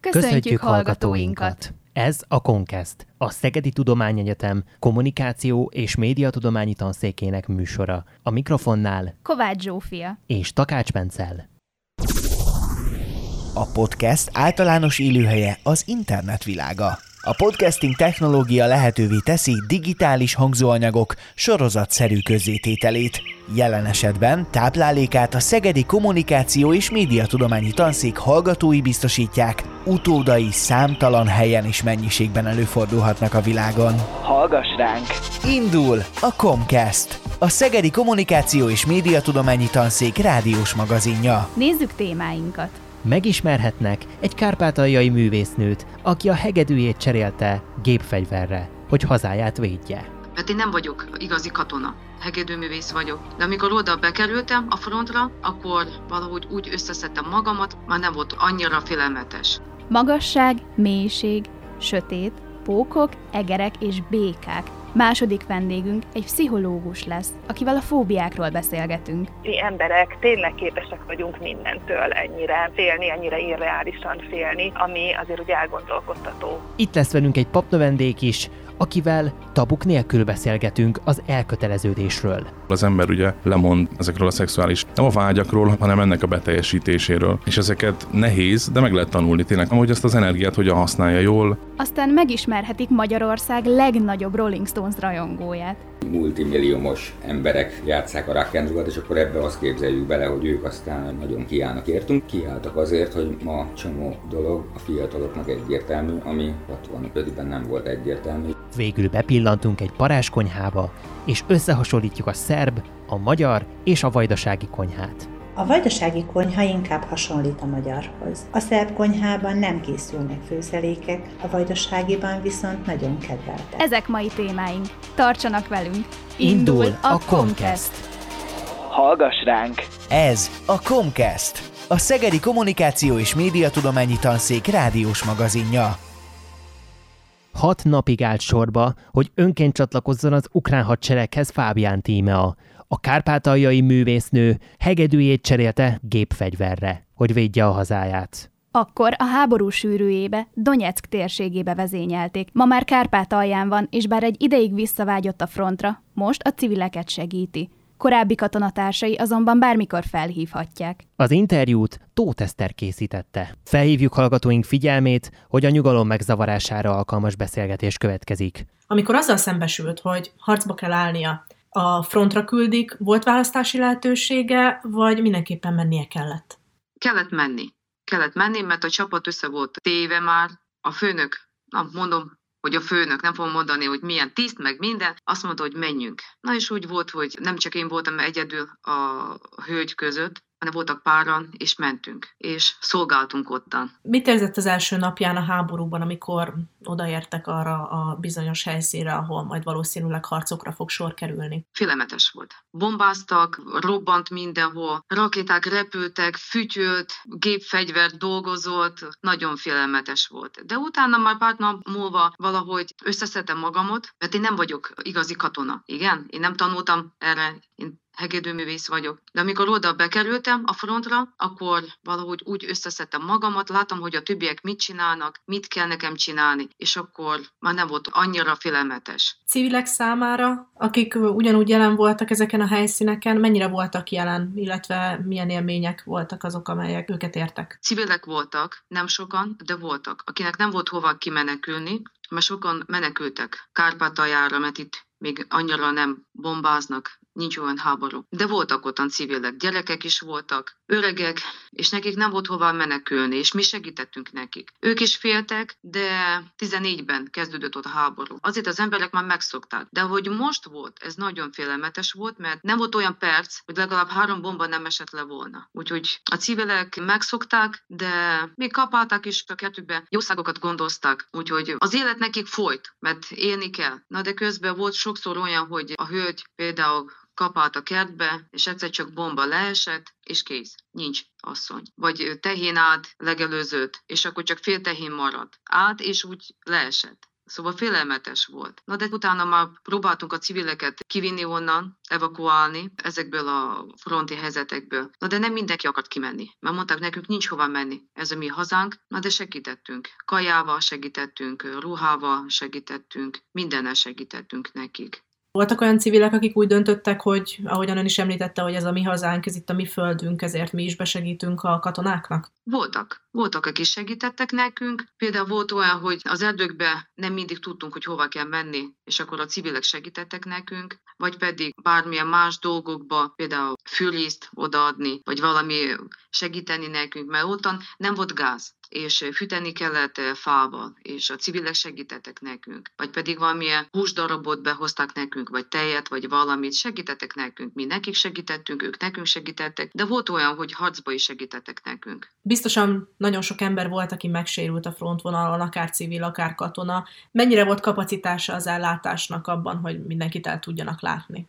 Köszöntjük hallgatóinkat! Ez a Konkest, a Szegedi Tudományegyetem kommunikáció és médiatudományi tanszékének műsora. A mikrofonnál Kovács Zsófia és Takács Bencel. A podcast általános élőhelye az internet világa. A podcasting technológia lehetővé teszi digitális hangzóanyagok sorozatszerű közzétételét. Jelen esetben táplálékát a Szegedi Kommunikáció és Médiatudományi Tanszék hallgatói biztosítják, utódai számtalan helyen és mennyiségben előfordulhatnak a világon. Hallgass ránk! Indul a Comcast, a Szegedi Kommunikáció és Médiatudományi Tanszék rádiós magazinja. Nézzük témáinkat! Megismerhetnek egy kárpátaljai művésznőt, aki a hegedűjét cserélte gépfegyverre, hogy hazáját védje. Mert én nem vagyok igazi katona, hegedűművész vagyok. De amikor oda bekerültem a frontra, akkor valahogy úgy összeszedtem magamat, már nem volt annyira félelmetes. Magasság, mélység, sötét, pókok, egerek és békák. Második vendégünk egy pszichológus lesz, akivel a fóbiákról beszélgetünk. Mi emberek tényleg képesek vagyunk mindentől ennyire félni, ennyire irreálisan félni, ami azért ugye elgondolkodtató. Itt lesz velünk egy papnövendék is, akivel tabuk nélkül beszélgetünk az elköteleződésről. Az ember ugye lemond ezekről a szexuális, nem a vágyakról, hanem ennek a beteljesítéséről. És ezeket nehéz, de meg lehet tanulni tényleg, hogy ezt az energiát hogyan használja jól. Aztán megismerhetik Magyarország legnagyobb Rolling Stones rajongóját. Multimilliómos emberek játszák a rock és akkor ebbe azt képzeljük bele, hogy ők aztán nagyon kiállnak értünk. Kiálltak azért, hogy ma csomó dolog a fiataloknak egyértelmű, ami 65-ben nem volt egyértelmű. Végül bepillantunk egy parázskonyhába, és összehasonlítjuk a szerb, a magyar és a vajdasági konyhát. A vajdasági konyha inkább hasonlít a magyarhoz. A szerb konyhában nem készülnek főzelékek, a vajdaságiban viszont nagyon kedveltek. Ezek mai témáink. Tartsanak velünk! Indul a Comcast! Hallgass ránk! Ez a Comcast, a Szegedi Kommunikáció és Médiatudományi Tanszék rádiós magazinja. Hat napig állt sorba, hogy önként csatlakozzon az ukrán hadsereghez Fábián Tímea. A kárpátaljai művésznő hegedűjét cserélte gépfegyverre, hogy védje a hazáját. Akkor a háború sűrűjébe, Donetsk térségébe vezényelték. Ma már Kárpátalján van, és bár egy ideig visszavágyott a frontra, most a civileket segíti. Korábbi katonatársai azonban bármikor felhívhatják. Az interjút Tóth Eszter készítette. Felhívjuk hallgatóink figyelmét, hogy a nyugalom megzavarására alkalmas beszélgetés következik. Amikor azzal szembesült, hogy harcba kell állnia, a frontra küldik, volt választási lehetősége, vagy mindenképpen mennie kellett? Kellett menni. Kellett menni, mert a csapat össze volt téve már. A főnök, na, mondom, hogy a főnök, nem fogom mondani, hogy milyen tiszt, meg minden, azt mondta, hogy menjünk. Na és úgy volt, hogy nem csak én voltam egyedül a hölgy között, hanem voltak páran, és mentünk, és szolgáltunk ottan. Mit érzett az első napján a háborúban, amikor odaértek arra a bizonyos helyszínre, ahol majd valószínűleg harcokra fog sor kerülni? Félemetes volt. Bombáztak, robbant mindenhol, rakéták repültek, fütyölt, gépfegyver dolgozott, nagyon félelmetes volt. De utána már pár nap múlva valahogy összeszedtem magamot, mert én nem vagyok igazi katona. Igen, én nem tanultam erre, én hegedűművész vagyok. De amikor oda bekerültem a frontra, akkor valahogy úgy összeszedtem magamat, látom, hogy a többiek mit csinálnak, mit kell nekem csinálni, és akkor már nem volt annyira félelmetes. Civilek számára, akik ugyanúgy jelen voltak ezeken a helyszíneken, mennyire voltak jelen, illetve milyen élmények voltak azok, amelyek őket értek? Civilek voltak, nem sokan, de voltak. Akinek nem volt hova kimenekülni, mert sokan menekültek Kárpátaljára, mert itt még annyira nem bombáznak, nincs olyan háború. De voltak ottan civilek, gyerekek is voltak, öregek, és nekik nem volt hova menekülni, és mi segítettünk nekik. Ők is féltek, de 14-ben kezdődött ott a háború. Azért az emberek már megszokták. De hogy most volt, ez nagyon félelmetes volt, mert nem volt olyan perc, hogy legalább három bomba nem esett le volna. Úgyhogy a civilek megszokták, de még kapálták is a kettőbe, jószágokat gondoztak. Úgyhogy az élet nekik folyt, mert élni kell. Na de közben volt sokszor olyan, hogy a hölgy például kapált a kertbe, és egyszer csak bomba leesett, és kész. Nincs asszony. Vagy tehén állt legelőzött, és akkor csak fél tehén maradt. Állt, és úgy leesett Szóval félelmetes volt. Na de utána már próbáltunk a civileket kivinni onnan, evakuálni ezekből a fronti helyzetekből. Na de nem mindenki akart kimenni, mert mondták nekünk nincs hova menni. Ez a mi hazánk, na de segítettünk. Kajával segítettünk, ruhával segítettünk, mindennel segítettünk nekik. Voltak olyan civilek, akik úgy döntöttek, hogy ahogyan ön is említette, hogy ez a mi hazánk, ez itt a mi földünk, ezért mi is besegítünk a katonáknak? Voltak. Voltak, akik segítettek nekünk. Például volt olyan, hogy az erdőkbe nem mindig tudtunk, hogy hova kell menni, és akkor a civilek segítettek nekünk, vagy pedig bármilyen más dolgokba, például fűrészt odaadni, vagy valami segíteni nekünk, mert ottan nem volt gáz és fűteni kellett fával, és a civilek segítettek nekünk. Vagy pedig valamilyen húsdarabot behoztak nekünk, vagy tejet, vagy valamit, segítettek nekünk. Mi nekik segítettünk, ők nekünk segítettek, de volt olyan, hogy harcba is segítettek nekünk. Biztosan nagyon sok ember volt, aki megsérült a frontvonalon, akár civil, akár katona. Mennyire volt kapacitása az ellátásnak abban, hogy mindenkit el tudjanak látni?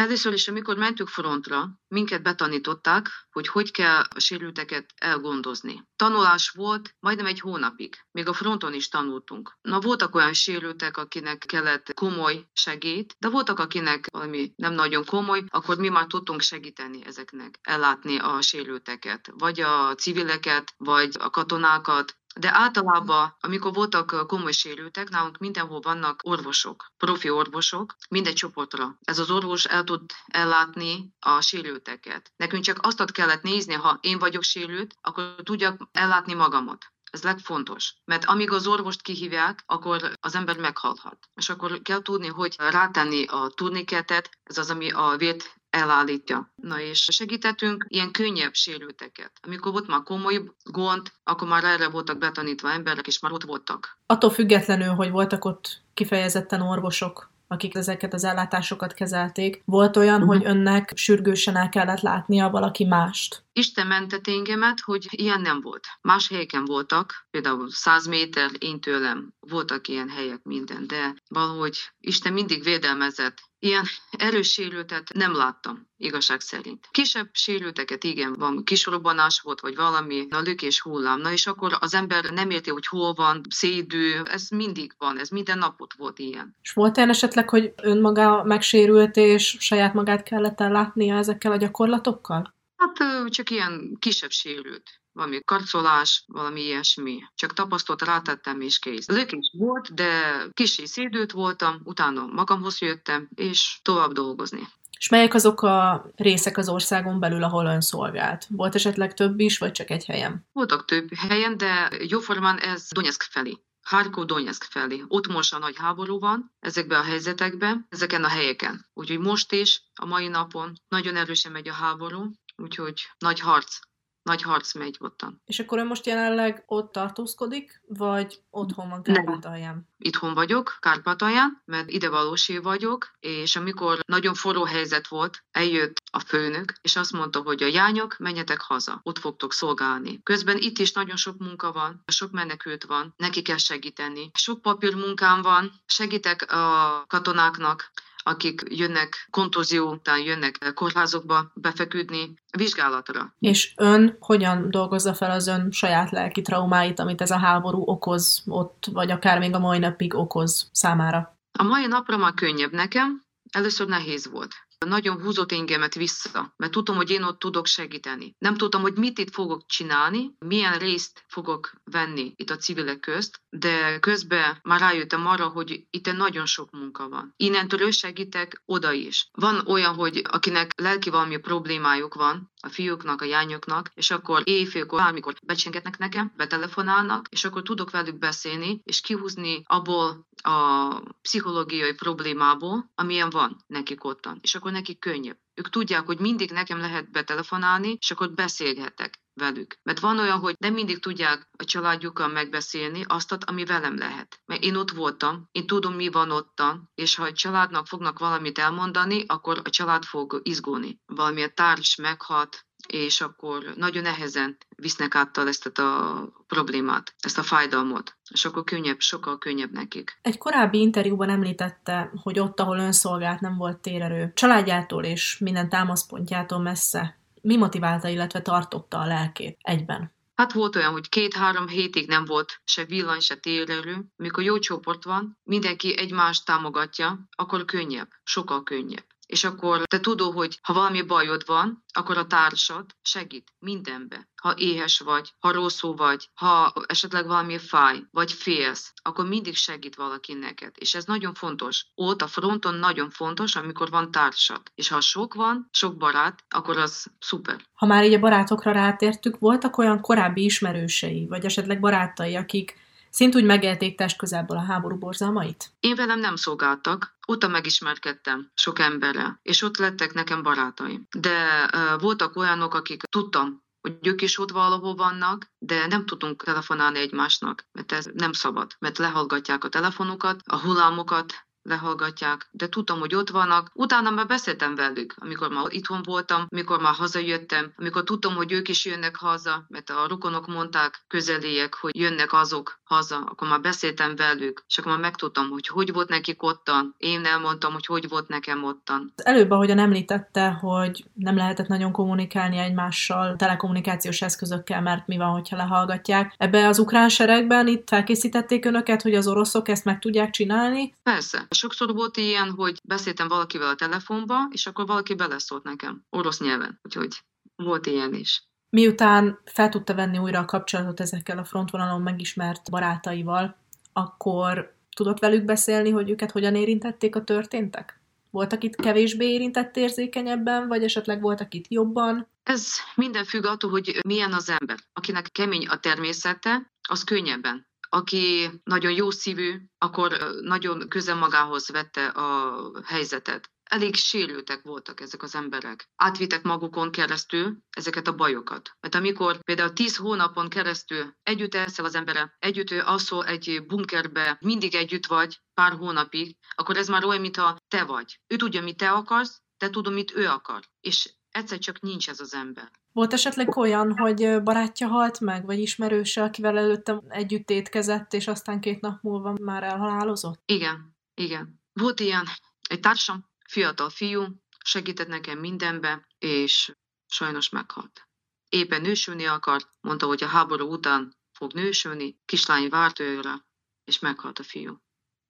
Először is, amikor mentünk frontra, minket betanították, hogy hogy kell a sérülteket elgondozni. Tanulás volt majdnem egy hónapig, még a fronton is tanultunk. Na voltak olyan sérültek, akinek kellett komoly segít, de voltak, akinek valami nem nagyon komoly, akkor mi már tudtunk segíteni ezeknek, ellátni a sérülteket, vagy a civileket, vagy a katonákat, de általában, amikor voltak komoly sérültek, nálunk mindenhol vannak orvosok, profi orvosok, mindegy csoportra. Ez az orvos el tud ellátni a sérülteket. Nekünk csak azt kellett nézni, ha én vagyok sérült, akkor tudjak ellátni magamat. Ez legfontos, mert amíg az orvost kihívják, akkor az ember meghalhat. És akkor kell tudni, hogy rátenni a turniketet, ez az, ami a vért elállítja. Na és segítettünk ilyen könnyebb sérülteket. Amikor volt már komoly gond, akkor már erre voltak betanítva emberek, és már ott voltak. Attól függetlenül, hogy voltak ott kifejezetten orvosok, akik ezeket az ellátásokat kezelték. Volt olyan, uh-huh. hogy önnek sürgősen el kellett látnia valaki mást? Isten mentett engemet, hogy ilyen nem volt. Más helyeken voltak, például 100 méter én tőlem voltak ilyen helyek minden, de valahogy Isten mindig védelmezett. Ilyen erős sérültet nem láttam, igazság szerint. Kisebb sérülteket, igen, van kisrobbanás volt, vagy valami, a lökés hullám. Na és akkor az ember nem érti, hogy hol van, szédű, ez mindig van, ez minden napot volt ilyen. És volt olyan esetleg, hogy önmaga megsérült, és saját magát kellett ellátnia ezekkel a gyakorlatokkal? Hát csak ilyen kisebb sérült valami karcolás, valami ilyesmi. Csak tapasztalt rátettem és kész. Lökés volt, de kicsi szédült voltam, utána magamhoz jöttem, és tovább dolgozni. És melyek azok a részek az országon belül, ahol ön szolgált? Volt esetleg több is, vagy csak egy helyen? Voltak több helyen, de jóformán ez Donetsk felé. Harkov Donetsk felé. Ott most a nagy háború van ezekben a helyzetekben, ezeken a helyeken. Úgyhogy most is, a mai napon nagyon erősen megy a háború, úgyhogy nagy harc nagy harc megy ottan. És akkor ön most jelenleg ott tartózkodik, vagy otthon van Kárpátalján? Itthon vagyok, Kárpátalján, mert ide valósi vagyok, és amikor nagyon forró helyzet volt, eljött a főnök, és azt mondta, hogy a jányok, menjetek haza, ott fogtok szolgálni. Közben itt is nagyon sok munka van, sok menekült van, neki kell segíteni. Sok papír munkám van, segítek a katonáknak, akik jönnek kontózió után, jönnek kórházokba befeküdni vizsgálatra. És ön hogyan dolgozza fel az ön saját lelki traumáit, amit ez a háború okoz ott, vagy akár még a mai napig okoz számára? A mai napra már könnyebb nekem, először nehéz volt nagyon húzott engemet vissza, mert tudom, hogy én ott tudok segíteni. Nem tudtam, hogy mit itt fogok csinálni, milyen részt fogok venni itt a civilek közt, de közben már rájöttem arra, hogy itt nagyon sok munka van. Innentől segítek oda is. Van olyan, hogy akinek lelki valami problémájuk van, a fiúknak, a jányoknak, és akkor éjfélkor, bármikor becsengetnek nekem, betelefonálnak, és akkor tudok velük beszélni, és kihúzni abból a pszichológiai problémából, amilyen van nekik ottan. És akkor nekik könnyebb. Ők tudják, hogy mindig nekem lehet betelefonálni, és akkor beszélhetek velük. Mert van olyan, hogy nem mindig tudják a családjukkal megbeszélni azt, ami velem lehet. Mert én ott voltam, én tudom, mi van ottan, és ha a családnak fognak valamit elmondani, akkor a család fog izgulni. Valamilyen társ meghalt, és akkor nagyon nehezen visznek áttal ezt a problémát, ezt a fájdalmat, és akkor könnyebb, sokkal könnyebb nekik. Egy korábbi interjúban említette, hogy ott, ahol ön szolgált, nem volt térerő. Családjától és minden támaszpontjától messze. Mi motiválta, illetve tartotta a lelkét egyben? Hát volt olyan, hogy két-három hétig nem volt se villany, se térerő. Mikor jó csoport van, mindenki egymást támogatja, akkor könnyebb, sokkal könnyebb és akkor te tudod, hogy ha valami bajod van, akkor a társad segít mindenbe. Ha éhes vagy, ha rosszul vagy, ha esetleg valami fáj, vagy félsz, akkor mindig segít valaki neked. És ez nagyon fontos. Ott a fronton nagyon fontos, amikor van társad. És ha sok van, sok barát, akkor az szuper. Ha már így a barátokra rátértük, voltak olyan korábbi ismerősei, vagy esetleg barátai, akik Szintúgy megélték test közelből a háború borzalmait? Én velem nem szolgáltak, ott megismerkedtem sok emberrel, és ott lettek nekem barátaim. De uh, voltak olyanok, akik tudtam, hogy ők is ott valahol vannak, de nem tudunk telefonálni egymásnak, mert ez nem szabad, mert lehallgatják a telefonokat, a hullámokat, lehallgatják, de tudtam, hogy ott vannak. Utána már beszéltem velük, amikor már itthon voltam, amikor már hazajöttem, amikor tudtam, hogy ők is jönnek haza, mert a rokonok mondták közeliek, hogy jönnek azok haza, akkor már beszéltem velük, és akkor már megtudtam, hogy hogy volt nekik ottan. Én elmondtam, hogy hogy volt nekem ottan. Előbb, ahogyan említette, hogy nem lehetett nagyon kommunikálni egymással telekommunikációs eszközökkel, mert mi van, hogyha lehallgatják. Ebbe az ukrán seregben itt felkészítették önöket, hogy az oroszok ezt meg tudják csinálni? Persze. Sokszor volt ilyen, hogy beszéltem valakivel a telefonba, és akkor valaki beleszólt nekem orosz nyelven. Úgyhogy volt ilyen is. Miután fel tudta venni újra a kapcsolatot ezekkel a frontvonalon megismert barátaival, akkor tudott velük beszélni, hogy őket hogyan érintették a történtek? Voltak itt kevésbé érintett érzékenyebben, vagy esetleg voltak itt jobban? Ez minden függ attól, hogy milyen az ember. Akinek kemény a természete, az könnyebben aki nagyon jó szívű, akkor nagyon közel magához vette a helyzetet. Elég sérültek voltak ezek az emberek. Átvittek magukon keresztül ezeket a bajokat. Mert amikor például tíz hónapon keresztül együtt elszel az embere, együtt alszol egy bunkerbe, mindig együtt vagy, pár hónapig, akkor ez már olyan, mintha te vagy. Ő tudja, mit te akarsz, te tudod, mit ő akar. És egyszer csak nincs ez az ember. Volt esetleg olyan, hogy barátja halt meg, vagy ismerőse, akivel előtte együtt étkezett, és aztán két nap múlva már elhalálozott? Igen, igen. Volt ilyen, egy társam, fiatal fiú, segített nekem mindenbe, és sajnos meghalt. Éppen nősülni akart, mondta, hogy a háború után fog nősülni, kislány várt őre, és meghalt a fiú.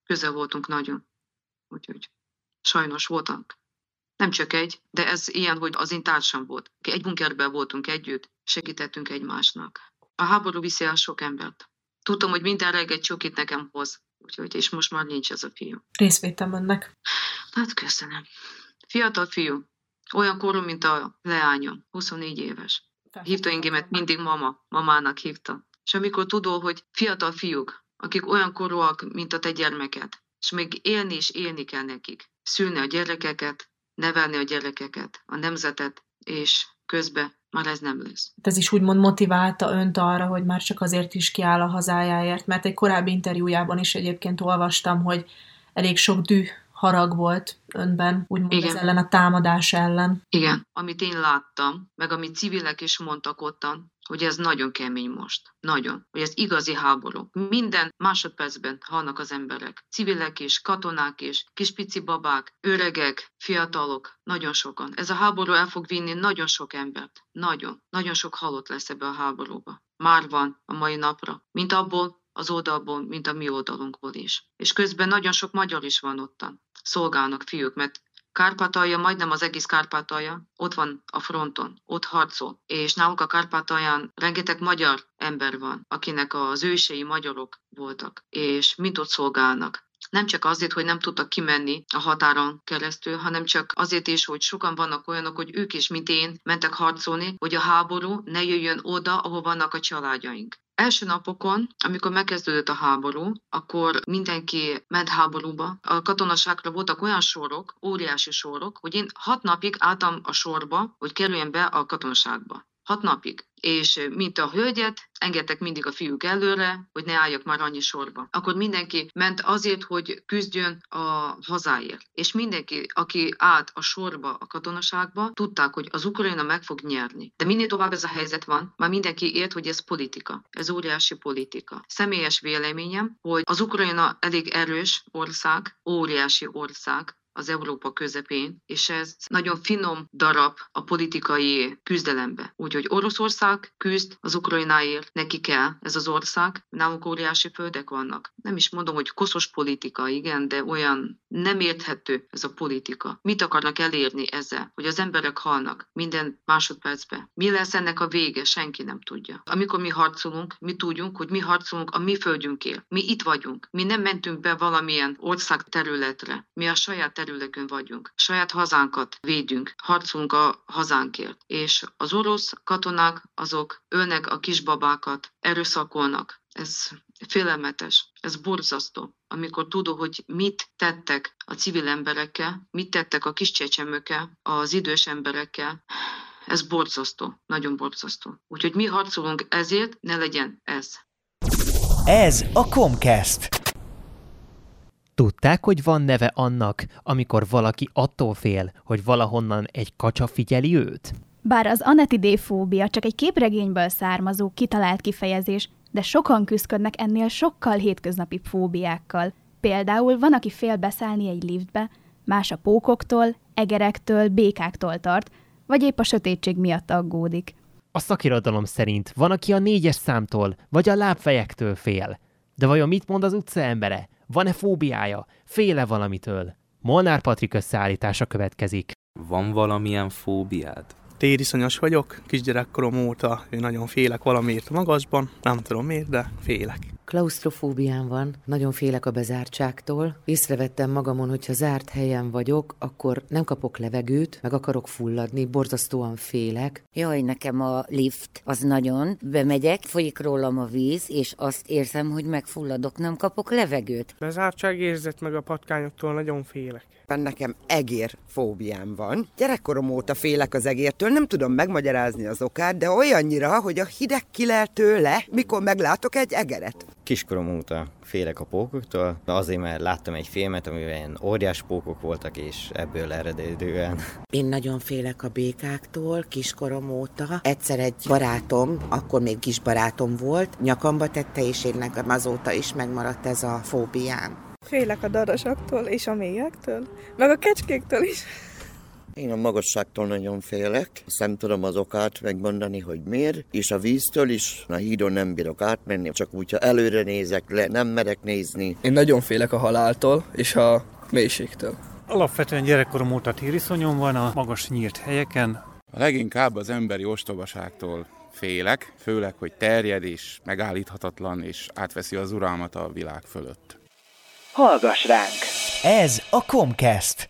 Közel voltunk nagyon, úgyhogy sajnos voltak nem csak egy, de ez ilyen, hogy az én társam volt. Egy bunkerben voltunk együtt, segítettünk egymásnak. A háború viszi el sok embert. Tudtam, hogy minden reggel csokit nekem hoz, úgyhogy, és most már nincs ez a fiú. Részvétem önnek. Hát köszönöm. Fiatal fiú, olyan korom, mint a leányom, 24 éves. Hívta engemet mindig mama, mamának hívta. És amikor tudod, hogy fiatal fiúk, akik olyan korúak, mint a te gyermeket, és még élni és élni kell nekik, szülni a gyerekeket, nevelni a gyerekeket, a nemzetet, és közben már ez nem lesz. Ez is úgymond motiválta önt arra, hogy már csak azért is kiáll a hazájáért, mert egy korábbi interjújában is egyébként olvastam, hogy elég sok düh harag volt önben, úgymond Igen. ez ellen a támadás ellen. Igen, amit én láttam, meg amit civilek is mondtak ottan, hogy ez nagyon kemény most. Nagyon. Hogy ez igazi háború. Minden másodpercben halnak az emberek. Civilek is, katonák is, kispici babák, öregek, fiatalok, nagyon sokan. Ez a háború el fog vinni nagyon sok embert. Nagyon. Nagyon sok halott lesz ebbe a háborúba. Már van a mai napra. Mint abból, az oldalból, mint a mi oldalunkból is. És közben nagyon sok magyar is van ottan. Szolgálnak fiúk, mert Kárpátalja, majdnem az egész Kárpátalja, ott van a fronton, ott harcol. És náluk a Kárpátalján rengeteg magyar ember van, akinek az ősei magyarok voltak, és mind ott szolgálnak. Nem csak azért, hogy nem tudtak kimenni a határon keresztül, hanem csak azért is, hogy sokan vannak olyanok, hogy ők is, mint én, mentek harcolni, hogy a háború ne jöjjön oda, ahol vannak a családjaink. Első napokon, amikor megkezdődött a háború, akkor mindenki ment háborúba. A katonaságra voltak olyan sorok, óriási sorok, hogy én hat napig álltam a sorba, hogy kerüljen be a katonaságba. Hat napig és mint a hölgyet, engedtek mindig a fiúk előre, hogy ne álljak már annyi sorba. Akkor mindenki ment azért, hogy küzdjön a hazáért. És mindenki, aki állt a sorba a katonaságba, tudták, hogy az Ukrajna meg fog nyerni. De minél tovább ez a helyzet van, már mindenki ért, hogy ez politika. Ez óriási politika. Személyes véleményem, hogy az Ukrajna elég erős ország, óriási ország, az Európa közepén, és ez nagyon finom darab a politikai küzdelembe. Úgyhogy Oroszország küzd az Ukrajnáért, neki kell ez az ország, nálunk óriási földek vannak. Nem is mondom, hogy koszos politika, igen, de olyan nem érthető ez a politika. Mit akarnak elérni ezzel, hogy az emberek halnak minden másodpercben? Mi lesz ennek a vége? Senki nem tudja. Amikor mi harcolunk, mi tudjunk, hogy mi harcolunk a mi földjünkért. Mi itt vagyunk. Mi nem mentünk be valamilyen ország területre. Mi a saját területünk vagyunk. Saját hazánkat védünk. Harcolunk a hazánkért. És az orosz katonák azok ölnek a kisbabákat, erőszakolnak. Ez félelmetes, ez borzasztó. Amikor tudod, hogy mit tettek a civil emberekkel, mit tettek a kis csecsemőkkel, az idős emberekkel, ez borzasztó, nagyon borzasztó. Úgyhogy mi harcolunk ezért, ne legyen ez. Ez a Comcast. Tudták, hogy van neve annak, amikor valaki attól fél, hogy valahonnan egy kacsa figyeli őt? Bár az anetidéfóbia csak egy képregényből származó, kitalált kifejezés, de sokan küzdködnek ennél sokkal hétköznapi fóbiákkal. Például van, aki fél beszállni egy liftbe, más a pókoktól, egerektől, békáktól tart, vagy épp a sötétség miatt aggódik. A szakirodalom szerint van, aki a négyes számtól, vagy a lábfejektől fél. De vajon mit mond az utca embere? Van-e fóbiája? Féle valamitől? Molnár Patrik összeállítása következik. Van valamilyen fóbiád? Tériszonyos vagyok, kisgyerekkorom óta én nagyon félek valamiért a magasban, nem tudom miért, de félek. Klaustrofóbiám van, nagyon félek a bezártságtól. Észrevettem magamon, hogyha zárt helyen vagyok, akkor nem kapok levegőt, meg akarok fulladni, borzasztóan félek. Jaj, nekem a lift az nagyon. Bemegyek, folyik rólam a víz, és azt érzem, hogy megfulladok, nem kapok levegőt. Bezártság érzet meg a patkányoktól nagyon félek. Nekem egér fóbiám van. Gyerekkorom óta félek az egértől, nem tudom megmagyarázni az okát, de olyannyira, hogy a hideg kilel tőle, mikor meglátok egy egeret. Kiskorom óta félek a pókoktól, azért mert láttam egy filmet, amiben ilyen óriás pókok voltak, és ebből eredődően. Én nagyon félek a békáktól, kiskorom óta. Egyszer egy barátom, akkor még kis barátom volt, nyakamba tette, és én nekem azóta is megmaradt ez a fóbiám. Félek a darasaktól és a mélyektől, meg a kecskéktől is. Én a magasságtól nagyon félek, azt nem tudom az okát megmondani, hogy miért, és a víztől is, a hídon nem bírok átmenni, csak úgy, ha előre nézek le, nem merek nézni. Én nagyon félek a haláltól és a mélységtől. Alapvetően gyerekkorom óta tériszonyom van a magas nyílt helyeken. A leginkább az emberi ostobaságtól félek, főleg, hogy terjed és megállíthatatlan, és átveszi az uralmat a világ fölött. Hallgass ránk! Ez a Comcast.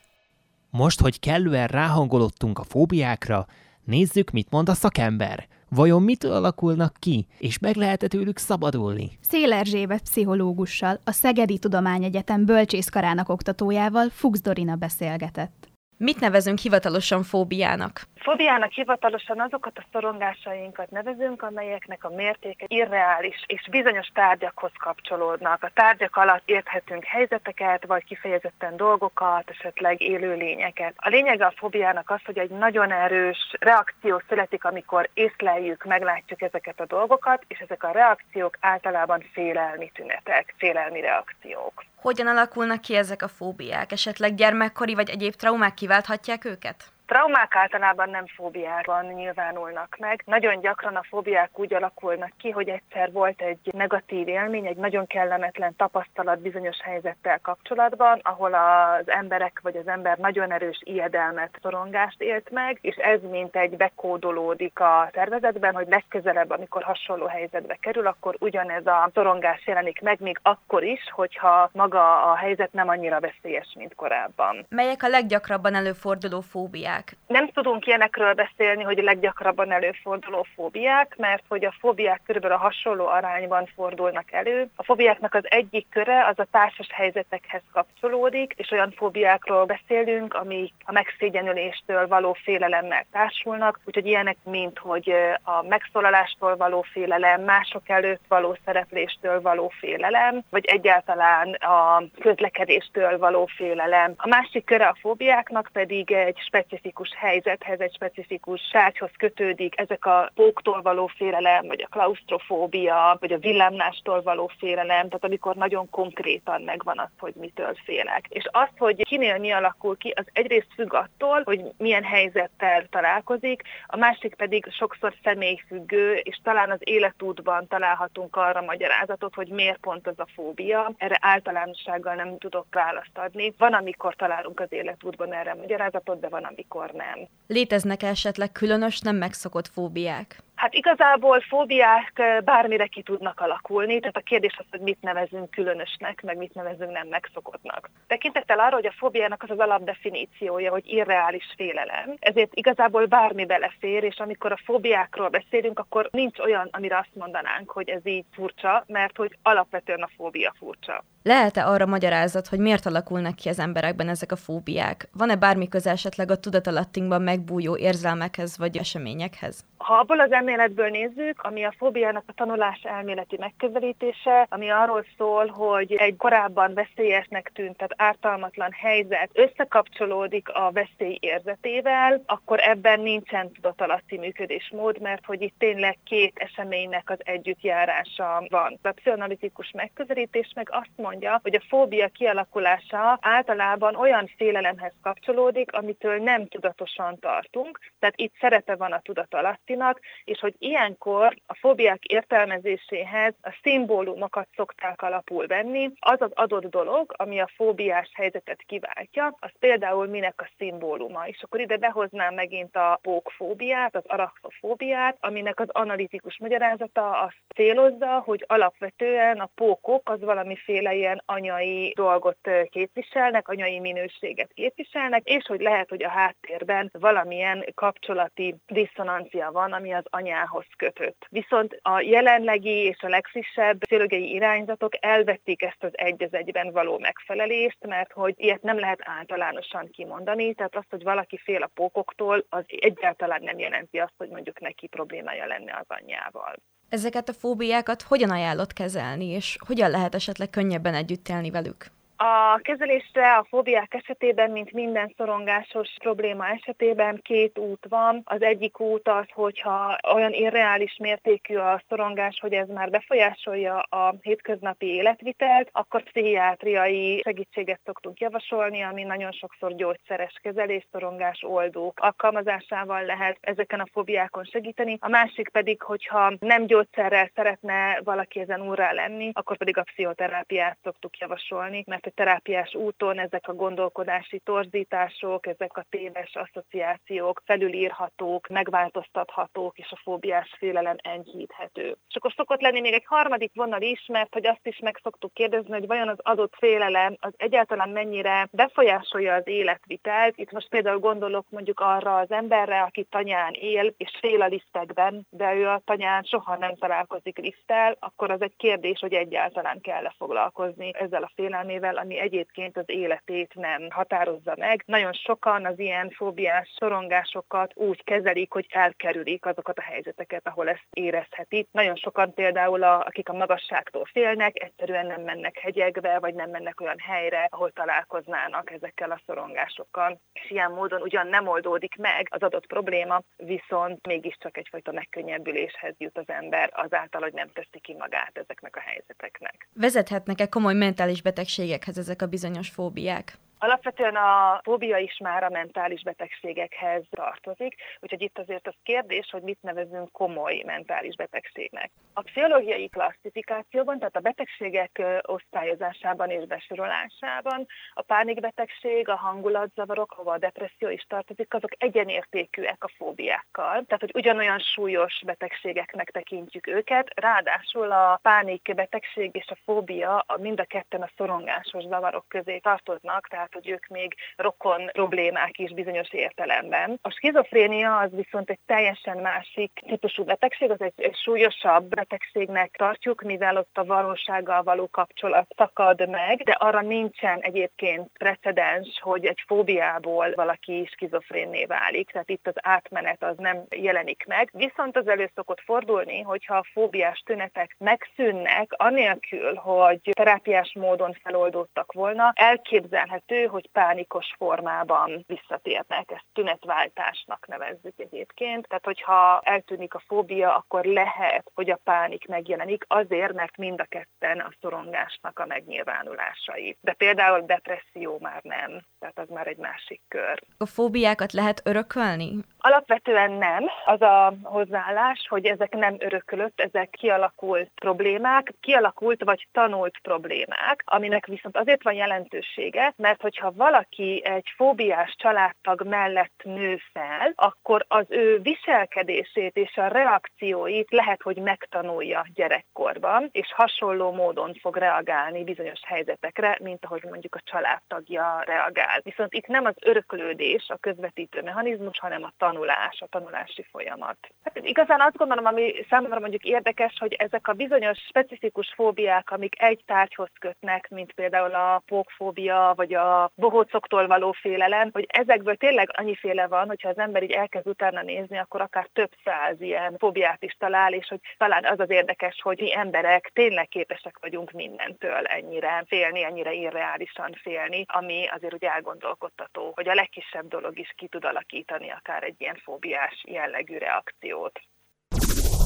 Most, hogy kellően ráhangolottunk a fóbiákra, nézzük, mit mond a szakember. Vajon mitől alakulnak ki, és meg lehet -e tőlük szabadulni? Szél Erzsébet pszichológussal, a Szegedi Tudományegyetem bölcsészkarának oktatójával Fuchs Dorina beszélgetett. Mit nevezünk hivatalosan fóbiának? Fóbiának hivatalosan azokat a szorongásainkat nevezünk, amelyeknek a mértéke irreális és bizonyos tárgyakhoz kapcsolódnak. A tárgyak alatt érthetünk helyzeteket, vagy kifejezetten dolgokat, esetleg élőlényeket. A lényege a fóbiának az, hogy egy nagyon erős reakció születik, amikor észleljük, meglátjuk ezeket a dolgokat, és ezek a reakciók általában félelmi tünetek, félelmi reakciók. Hogyan alakulnak ki ezek a fóbiák? Esetleg gyermekkori vagy egyéb traumák kiválthatják őket? Traumák általában nem fóbiában nyilvánulnak meg. Nagyon gyakran a fóbiák úgy alakulnak ki, hogy egyszer volt egy negatív élmény, egy nagyon kellemetlen tapasztalat bizonyos helyzettel kapcsolatban, ahol az emberek vagy az ember nagyon erős ijedelmet, szorongást élt meg, és ez mint egy bekódolódik a szervezetben, hogy legközelebb, amikor hasonló helyzetbe kerül, akkor ugyanez a szorongás jelenik meg, még akkor is, hogyha maga a helyzet nem annyira veszélyes, mint korábban. Melyek a leggyakrabban előforduló fóbiák? Fóbiák? Nem tudunk ilyenekről beszélni, hogy a leggyakrabban előforduló fóbiák, mert hogy a fóbiák körülbelül a hasonló arányban fordulnak elő. A fóbiáknak az egyik köre az a társas helyzetekhez kapcsolódik, és olyan fóbiákról beszélünk, amik a megszégyenüléstől való félelemmel társulnak, úgyhogy ilyenek, mint hogy a megszólalástól való félelem, mások előtt való szerepléstől való félelem, vagy egyáltalán a közlekedéstől való félelem. A másik köre a fóbiáknak pedig egy specifikus specifikus helyzethez, egy specifikus tárgyhoz kötődik, ezek a póktól való félelem, vagy a klaustrofóbia, vagy a villámlástól való félelem, tehát amikor nagyon konkrétan megvan az, hogy mitől félek. És azt, hogy kinél mi alakul ki, az egyrészt függ attól, hogy milyen helyzettel találkozik, a másik pedig sokszor személyfüggő, és talán az életútban találhatunk arra magyarázatot, hogy miért pont az a fóbia. Erre általánossággal nem tudok választ adni. Van, amikor találunk az életútban erre magyarázatot, de van, amikor nem. Léteznek esetleg különös, nem megszokott fóbiák? Hát igazából fóbiák bármire ki tudnak alakulni, tehát a kérdés az, hogy mit nevezünk különösnek, meg mit nevezünk nem megszokottnak. Tekintettel arra, hogy a fóbiának az az alapdefiníciója, hogy irreális félelem, ezért igazából bármi belefér, és amikor a fóbiákról beszélünk, akkor nincs olyan, amire azt mondanánk, hogy ez így furcsa, mert hogy alapvetően a fóbia furcsa. Lehet-e arra magyarázat, hogy miért alakulnak ki az emberekben ezek a fóbiák? Van-e bármi köze esetleg a tudatalattinkban megbújó érzelmekhez vagy eseményekhez? Ha abból az elméletből nézzük, ami a fóbiának a tanulás elméleti megközelítése, ami arról szól, hogy egy korábban veszélyesnek tűnt, tehát ártalmatlan helyzet összekapcsolódik a veszély érzetével, akkor ebben nincsen tudatalatti működésmód, mert hogy itt tényleg két eseménynek az együttjárása van. A pszichoanalitikus megközelítés meg azt mondja, hogy a fóbia kialakulása általában olyan félelemhez kapcsolódik, amitől nem tudatosan tartunk, tehát itt szerepe van a tudatalattinak, és hogy ilyenkor a fóbiák értelmezéséhez a szimbólumokat szokták alapul venni. Az az adott dolog, ami a fóbiás helyzetet kiváltja, az például minek a szimbóluma. És akkor ide behoznám megint a pókfóbiát, az arachofóbiát, aminek az analitikus magyarázata azt célozza, hogy alapvetően a pókok az valamiféle ilyen anyai dolgot képviselnek, anyai minőséget képviselnek, és hogy lehet, hogy a háttérben valamilyen kapcsolati diszonancia van, ami az anyához kötött. Viszont a jelenlegi és a legfrissebb pszichológiai irányzatok elvették ezt az egy az egyben való megfelelést, mert hogy ilyet nem lehet általánosan kimondani, tehát azt, hogy valaki fél a pókoktól, az egyáltalán nem jelenti azt, hogy mondjuk neki problémája lenne az anyjával. Ezeket a fóbiákat hogyan ajánlott kezelni, és hogyan lehet esetleg könnyebben együtt élni velük? A kezelésre a fóbiák esetében, mint minden szorongásos probléma esetében két út van. Az egyik út az, hogyha olyan irreális mértékű a szorongás, hogy ez már befolyásolja a hétköznapi életvitelt, akkor pszichiátriai segítséget szoktunk javasolni, ami nagyon sokszor gyógyszeres kezelés, szorongás oldók alkalmazásával lehet ezeken a fóbiákon segíteni. A másik pedig, hogyha nem gyógyszerrel szeretne valaki ezen úrrá lenni, akkor pedig a pszichoterápiát szoktuk javasolni, mert terápiás úton ezek a gondolkodási torzítások, ezek a téves asszociációk felülírhatók, megváltoztathatók, és a fóbiás félelem enyhíthető. És akkor szokott lenni még egy harmadik vonal is, mert hogy azt is meg szoktuk kérdezni, hogy vajon az adott félelem az egyáltalán mennyire befolyásolja az életvitelt. Itt most például gondolok mondjuk arra az emberre, aki tanyán él, és fél a lisztekben, de ő a tanyán soha nem találkozik liszttel, akkor az egy kérdés, hogy egyáltalán kell-e foglalkozni ezzel a félelmével, ami egyébként az életét nem határozza meg. Nagyon sokan az ilyen fóbiás szorongásokat úgy kezelik, hogy elkerülik azokat a helyzeteket, ahol ezt érezhetik. Nagyon sokan például, a, akik a magasságtól félnek, egyszerűen nem mennek hegyekbe, vagy nem mennek olyan helyre, ahol találkoznának ezekkel a szorongásokkal. És ilyen módon ugyan nem oldódik meg az adott probléma, viszont mégiscsak egyfajta megkönnyebbüléshez jut az ember azáltal, hogy nem teszi ki magát ezeknek a helyzeteknek. Vezethetnek-e komoly mentális betegségekhez ezek a bizonyos fóbiák? Alapvetően a fóbia is már a mentális betegségekhez tartozik, úgyhogy itt azért az kérdés, hogy mit nevezünk komoly mentális betegségnek. A pszichológiai klasszifikációban, tehát a betegségek osztályozásában és besorolásában a pánikbetegség, a hangulatzavarok, ahol a depresszió is tartozik, azok egyenértékűek a fóbiákkal, tehát hogy ugyanolyan súlyos betegségeknek tekintjük őket, ráadásul a pánikbetegség és a fóbia mind a ketten a szorongásos zavarok közé tartoznak, tehát hogy ők még rokon problémák is bizonyos értelemben. A skizofrénia az viszont egy teljesen másik típusú betegség, az egy, egy súlyosabb betegségnek tartjuk, mivel ott a valósággal való kapcsolat szakad meg, de arra nincsen egyébként precedens, hogy egy fóbiából valaki skizofrénné válik, tehát itt az átmenet az nem jelenik meg. Viszont az elő szokott fordulni, hogyha a fóbiás tünetek megszűnnek, anélkül, hogy terápiás módon feloldódtak volna, elképzelhető, elő, hogy pánikos formában visszatérnek. Ezt tünetváltásnak nevezzük egyébként. Tehát, hogyha eltűnik a fóbia, akkor lehet, hogy a pánik megjelenik azért, mert mind a ketten a szorongásnak a megnyilvánulásai. De például depresszió már nem, tehát az már egy másik kör. A fóbiákat lehet örökölni? Alapvetően nem. Az a hozzáállás, hogy ezek nem örökölött, ezek kialakult problémák, kialakult vagy tanult problémák, aminek viszont azért van jelentősége, mert hogyha valaki egy fóbiás családtag mellett nő fel, akkor az ő viselkedését és a reakcióit lehet, hogy megtanulja gyerekkorban, és hasonló módon fog reagálni bizonyos helyzetekre, mint ahogy mondjuk a családtagja reagál. Viszont itt nem az öröklődés a közvetítő mechanizmus, hanem a tanulás, a tanulási folyamat. Hát igazán azt gondolom, ami számomra mondjuk érdekes, hogy ezek a bizonyos specifikus fóbiák, amik egy tárgyhoz kötnek, mint például a pókfóbia, vagy a bohócoktól való félelem, hogy ezekből tényleg annyiféle van, hogyha az ember így elkezd utána nézni, akkor akár több száz ilyen fóbiát is talál, és hogy talán az az érdekes, hogy mi emberek tényleg képesek vagyunk mindentől ennyire félni, ennyire irreálisan félni, ami azért ugye elgondolkodtató, hogy a legkisebb dolog is ki tud alakítani akár egy ilyen fóbiás jellegű reakciót.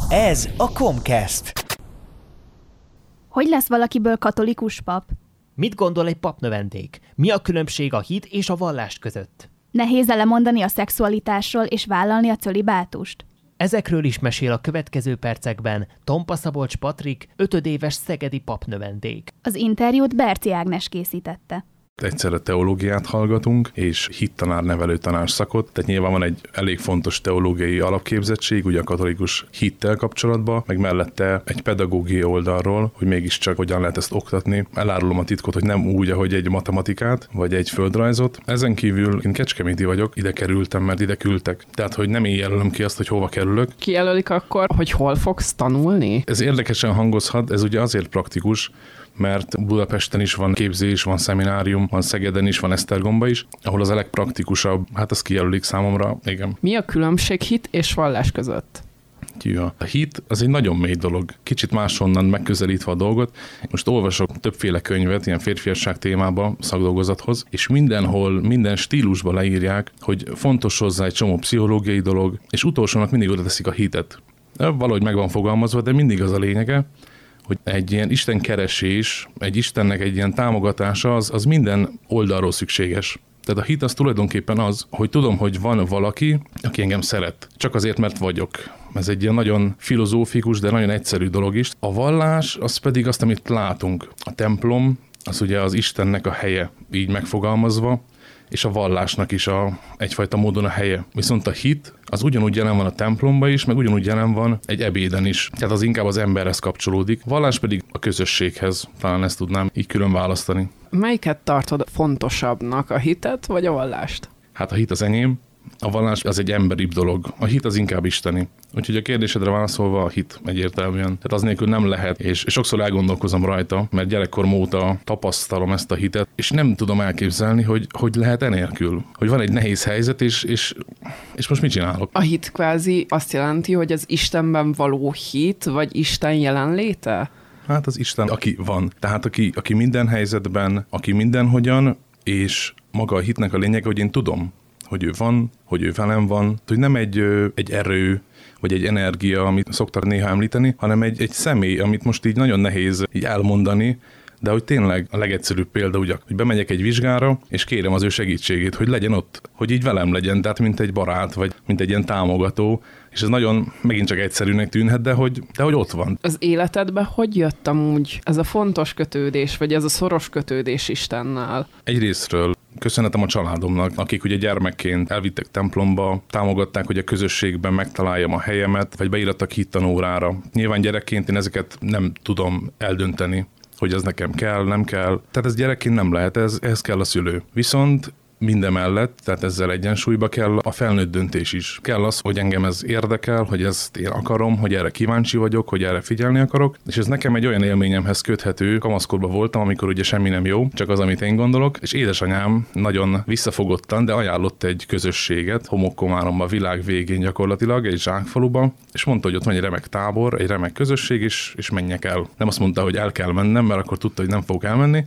Ez a Comcast. Hogy lesz valakiből katolikus pap? Mit gondol egy papnövendék? Mi a különbség a hit és a vallás között? Nehéz lemondani a szexualitásról és vállalni a cölibátust? Ezekről is mesél a következő percekben Tompa Szabolcs Patrik, ötödéves szegedi papnövendék. Az interjút Berci Ágnes készítette egyszerre teológiát hallgatunk, és hittanár nevelő szakot, tehát nyilván van egy elég fontos teológiai alapképzettség, ugye a katolikus hittel kapcsolatban, meg mellette egy pedagógiai oldalról, hogy mégiscsak hogyan lehet ezt oktatni. Elárulom a titkot, hogy nem úgy, ahogy egy matematikát, vagy egy földrajzot. Ezen kívül én kecskeméti vagyok, ide kerültem, mert ide küldtek. Tehát, hogy nem én jelölöm ki azt, hogy hova kerülök. Kijelölik akkor, hogy hol fogsz tanulni? Ez érdekesen hangozhat, ez ugye azért praktikus, mert Budapesten is van képzés, van szeminárium, van Szegeden is, van Esztergomba is, ahol az a legpraktikusabb, hát az kijelölik számomra, igen. Mi a különbség hit és vallás között? Ja. A hit az egy nagyon mély dolog, kicsit máshonnan megközelítve a dolgot. Most olvasok többféle könyvet, ilyen férfiasság témába, szakdolgozathoz, és mindenhol, minden stílusban leírják, hogy fontos hozzá egy csomó pszichológiai dolog, és utolsónak mindig oda teszik a hitet. Valahogy meg van fogalmazva, de mindig az a lényege, hogy egy ilyen Isten keresés, egy Istennek egy ilyen támogatása, az, az minden oldalról szükséges. Tehát a hit az tulajdonképpen az, hogy tudom, hogy van valaki, aki engem szeret. Csak azért, mert vagyok. Ez egy ilyen nagyon filozófikus, de nagyon egyszerű dolog is. A vallás, az pedig azt, amit látunk. A templom, az ugye az Istennek a helye, így megfogalmazva, és a vallásnak is a, egyfajta módon a helye. Viszont a hit az ugyanúgy jelen van a templomban is, meg ugyanúgy jelen van egy ebéden is. Tehát az inkább az emberhez kapcsolódik, vallás pedig a közösséghez. Talán ezt tudnám így külön választani. Melyiket tartod fontosabbnak, a hitet vagy a vallást? Hát a hit az enyém, a vallás az egy emberibb dolog, a hit az inkább isteni. Úgyhogy a kérdésedre válaszolva a hit egyértelműen. Tehát az nélkül nem lehet, és, és sokszor elgondolkozom rajta, mert gyerekkorom óta tapasztalom ezt a hitet, és nem tudom elképzelni, hogy hogy lehet enélkül. Hogy van egy nehéz helyzet, és, és, és most mit csinálok? A hit kvázi azt jelenti, hogy az Istenben való hit, vagy Isten jelenléte? Hát az Isten, aki van. Tehát aki, aki minden helyzetben, aki mindenhogyan, és maga a hitnek a lényege, hogy én tudom, hogy ő van, hogy ő velem van, hogy nem egy, egy erő, vagy egy energia, amit szoktak néha említeni, hanem egy, egy személy, amit most így nagyon nehéz így elmondani, de hogy tényleg a legegyszerűbb példa, ugye, hogy bemegyek egy vizsgára, és kérem az ő segítségét, hogy legyen ott, hogy így velem legyen, tehát mint egy barát, vagy mint egy ilyen támogató, és ez nagyon megint csak egyszerűnek tűnhet, de hogy, de hogy ott van. Az életedben hogy jött amúgy ez a fontos kötődés, vagy ez a szoros kötődés Istennel? Egyrésztről köszönetem a családomnak, akik ugye gyermekként elvittek templomba, támogatták, hogy a közösségben megtaláljam a helyemet, vagy beírattak hittanórára. Nyilván gyerekként én ezeket nem tudom eldönteni, hogy ez nekem kell, nem kell. Tehát ez gyerekként nem lehet, ez, ehhez kell a szülő. Viszont mindemellett, tehát ezzel egyensúlyba kell a felnőtt döntés is. Kell az, hogy engem ez érdekel, hogy ezt én akarom, hogy erre kíváncsi vagyok, hogy erre figyelni akarok, és ez nekem egy olyan élményemhez köthető. Kamaszkorban voltam, amikor ugye semmi nem jó, csak az, amit én gondolok, és édesanyám nagyon visszafogottan, de ajánlott egy közösséget, homokkomáromba, világ végén gyakorlatilag, egy zsákfaluba, és mondta, hogy ott van egy remek tábor, egy remek közösség, és, és menjek el. Nem azt mondta, hogy el kell mennem, mert akkor tudta, hogy nem fogok elmenni,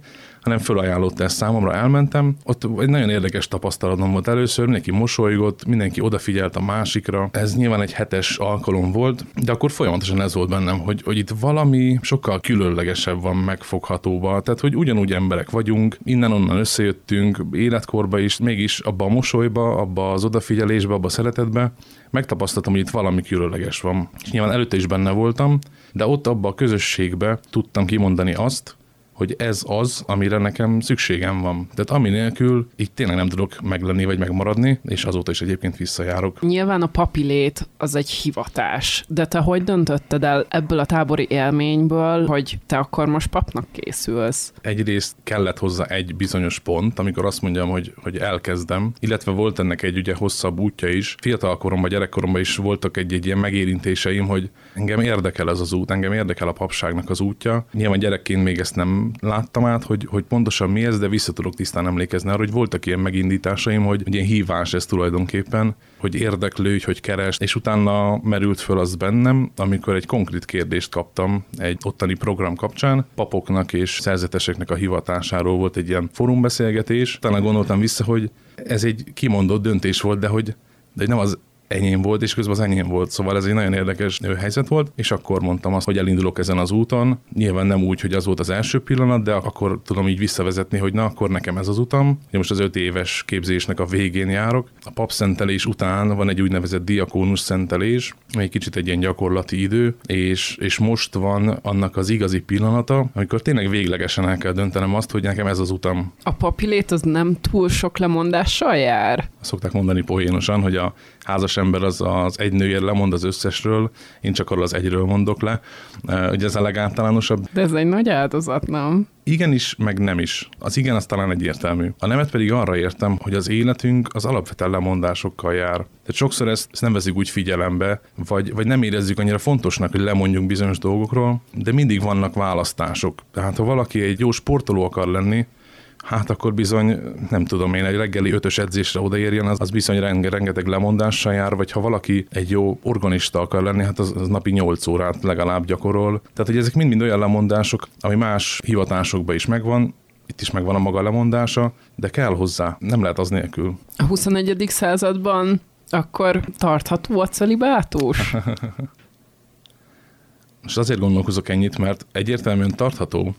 hanem fölajánlotta ezt számomra, elmentem. Ott egy nagyon érdekes tapasztalatom volt először, mindenki mosolygott, mindenki odafigyelt a másikra. Ez nyilván egy hetes alkalom volt, de akkor folyamatosan ez volt bennem, hogy, hogy itt valami sokkal különlegesebb van megfoghatóba. Tehát, hogy ugyanúgy emberek vagyunk, innen-onnan összejöttünk, életkorba is, mégis abba a mosolyba, abba az odafigyelésbe, abba a szeretetbe, megtapasztaltam, hogy itt valami különleges van. És nyilván előtte is benne voltam, de ott abba a közösségbe tudtam kimondani azt, hogy ez az, amire nekem szükségem van. Tehát ami nélkül itt tényleg nem tudok meglenni vagy megmaradni, és azóta is egyébként visszajárok. Nyilván a papilét az egy hivatás, de te hogy döntötted el ebből a tábori élményből, hogy te akkor most papnak készülsz? Egyrészt kellett hozzá egy bizonyos pont, amikor azt mondjam, hogy, hogy elkezdem, illetve volt ennek egy ugye hosszabb útja is. Fiatalkoromban, gyerekkoromban is voltak egy-egy ilyen megérintéseim, hogy engem érdekel ez az út, engem érdekel a papságnak az útja. Nyilván gyerekként még ezt nem láttam át, hogy, hogy pontosan mi ez, de vissza tudok tisztán emlékezni arra, hogy voltak ilyen megindításaim, hogy, hogy ilyen hívás ez tulajdonképpen, hogy érdeklődj, hogy keres, és utána merült föl az bennem, amikor egy konkrét kérdést kaptam egy ottani program kapcsán, papoknak és szerzeteseknek a hivatásáról volt egy ilyen fórumbeszélgetés. Utána gondoltam vissza, hogy ez egy kimondott döntés volt, de hogy, de nem az enyém volt, és közben az enyém volt. Szóval ez egy nagyon érdekes helyzet volt, és akkor mondtam azt, hogy elindulok ezen az úton. Nyilván nem úgy, hogy az volt az első pillanat, de akkor tudom így visszavezetni, hogy na, akkor nekem ez az utam. Én most az öt éves képzésnek a végén járok. A papszentelés után van egy úgynevezett diakónus szentelés, egy kicsit egy ilyen gyakorlati idő, és, és most van annak az igazi pillanata, amikor tényleg véglegesen el kell döntenem azt, hogy nekem ez az utam. A papilét az nem túl sok lemondással jár? Szokták mondani poénosan, hogy a házas ember az, az egy nőért lemond az összesről, én csak arról az egyről mondok le. Ugye ez a legáltalánosabb. De ez egy nagy áldozat, nem? Igenis, meg nem is. Az igen az talán egyértelmű. A nemet pedig arra értem, hogy az életünk az alapvetően lemondásokkal jár. Tehát sokszor ezt, ezt nem veszük úgy figyelembe, vagy, vagy nem érezzük annyira fontosnak, hogy lemondjunk bizonyos dolgokról, de mindig vannak választások. Tehát ha valaki egy jó sportoló akar lenni, hát akkor bizony, nem tudom én, egy reggeli ötös edzésre odaérjen, az, az bizony renge, rengeteg lemondással jár, vagy ha valaki egy jó organista akar lenni, hát az, az napi 8 órát legalább gyakorol. Tehát, hogy ezek mind-mind olyan lemondások, ami más hivatásokban is megvan, itt is megvan a maga lemondása, de kell hozzá, nem lehet az nélkül. A 21. században akkor tartható a celibátus? Most azért gondolkozok ennyit, mert egyértelműen tartható,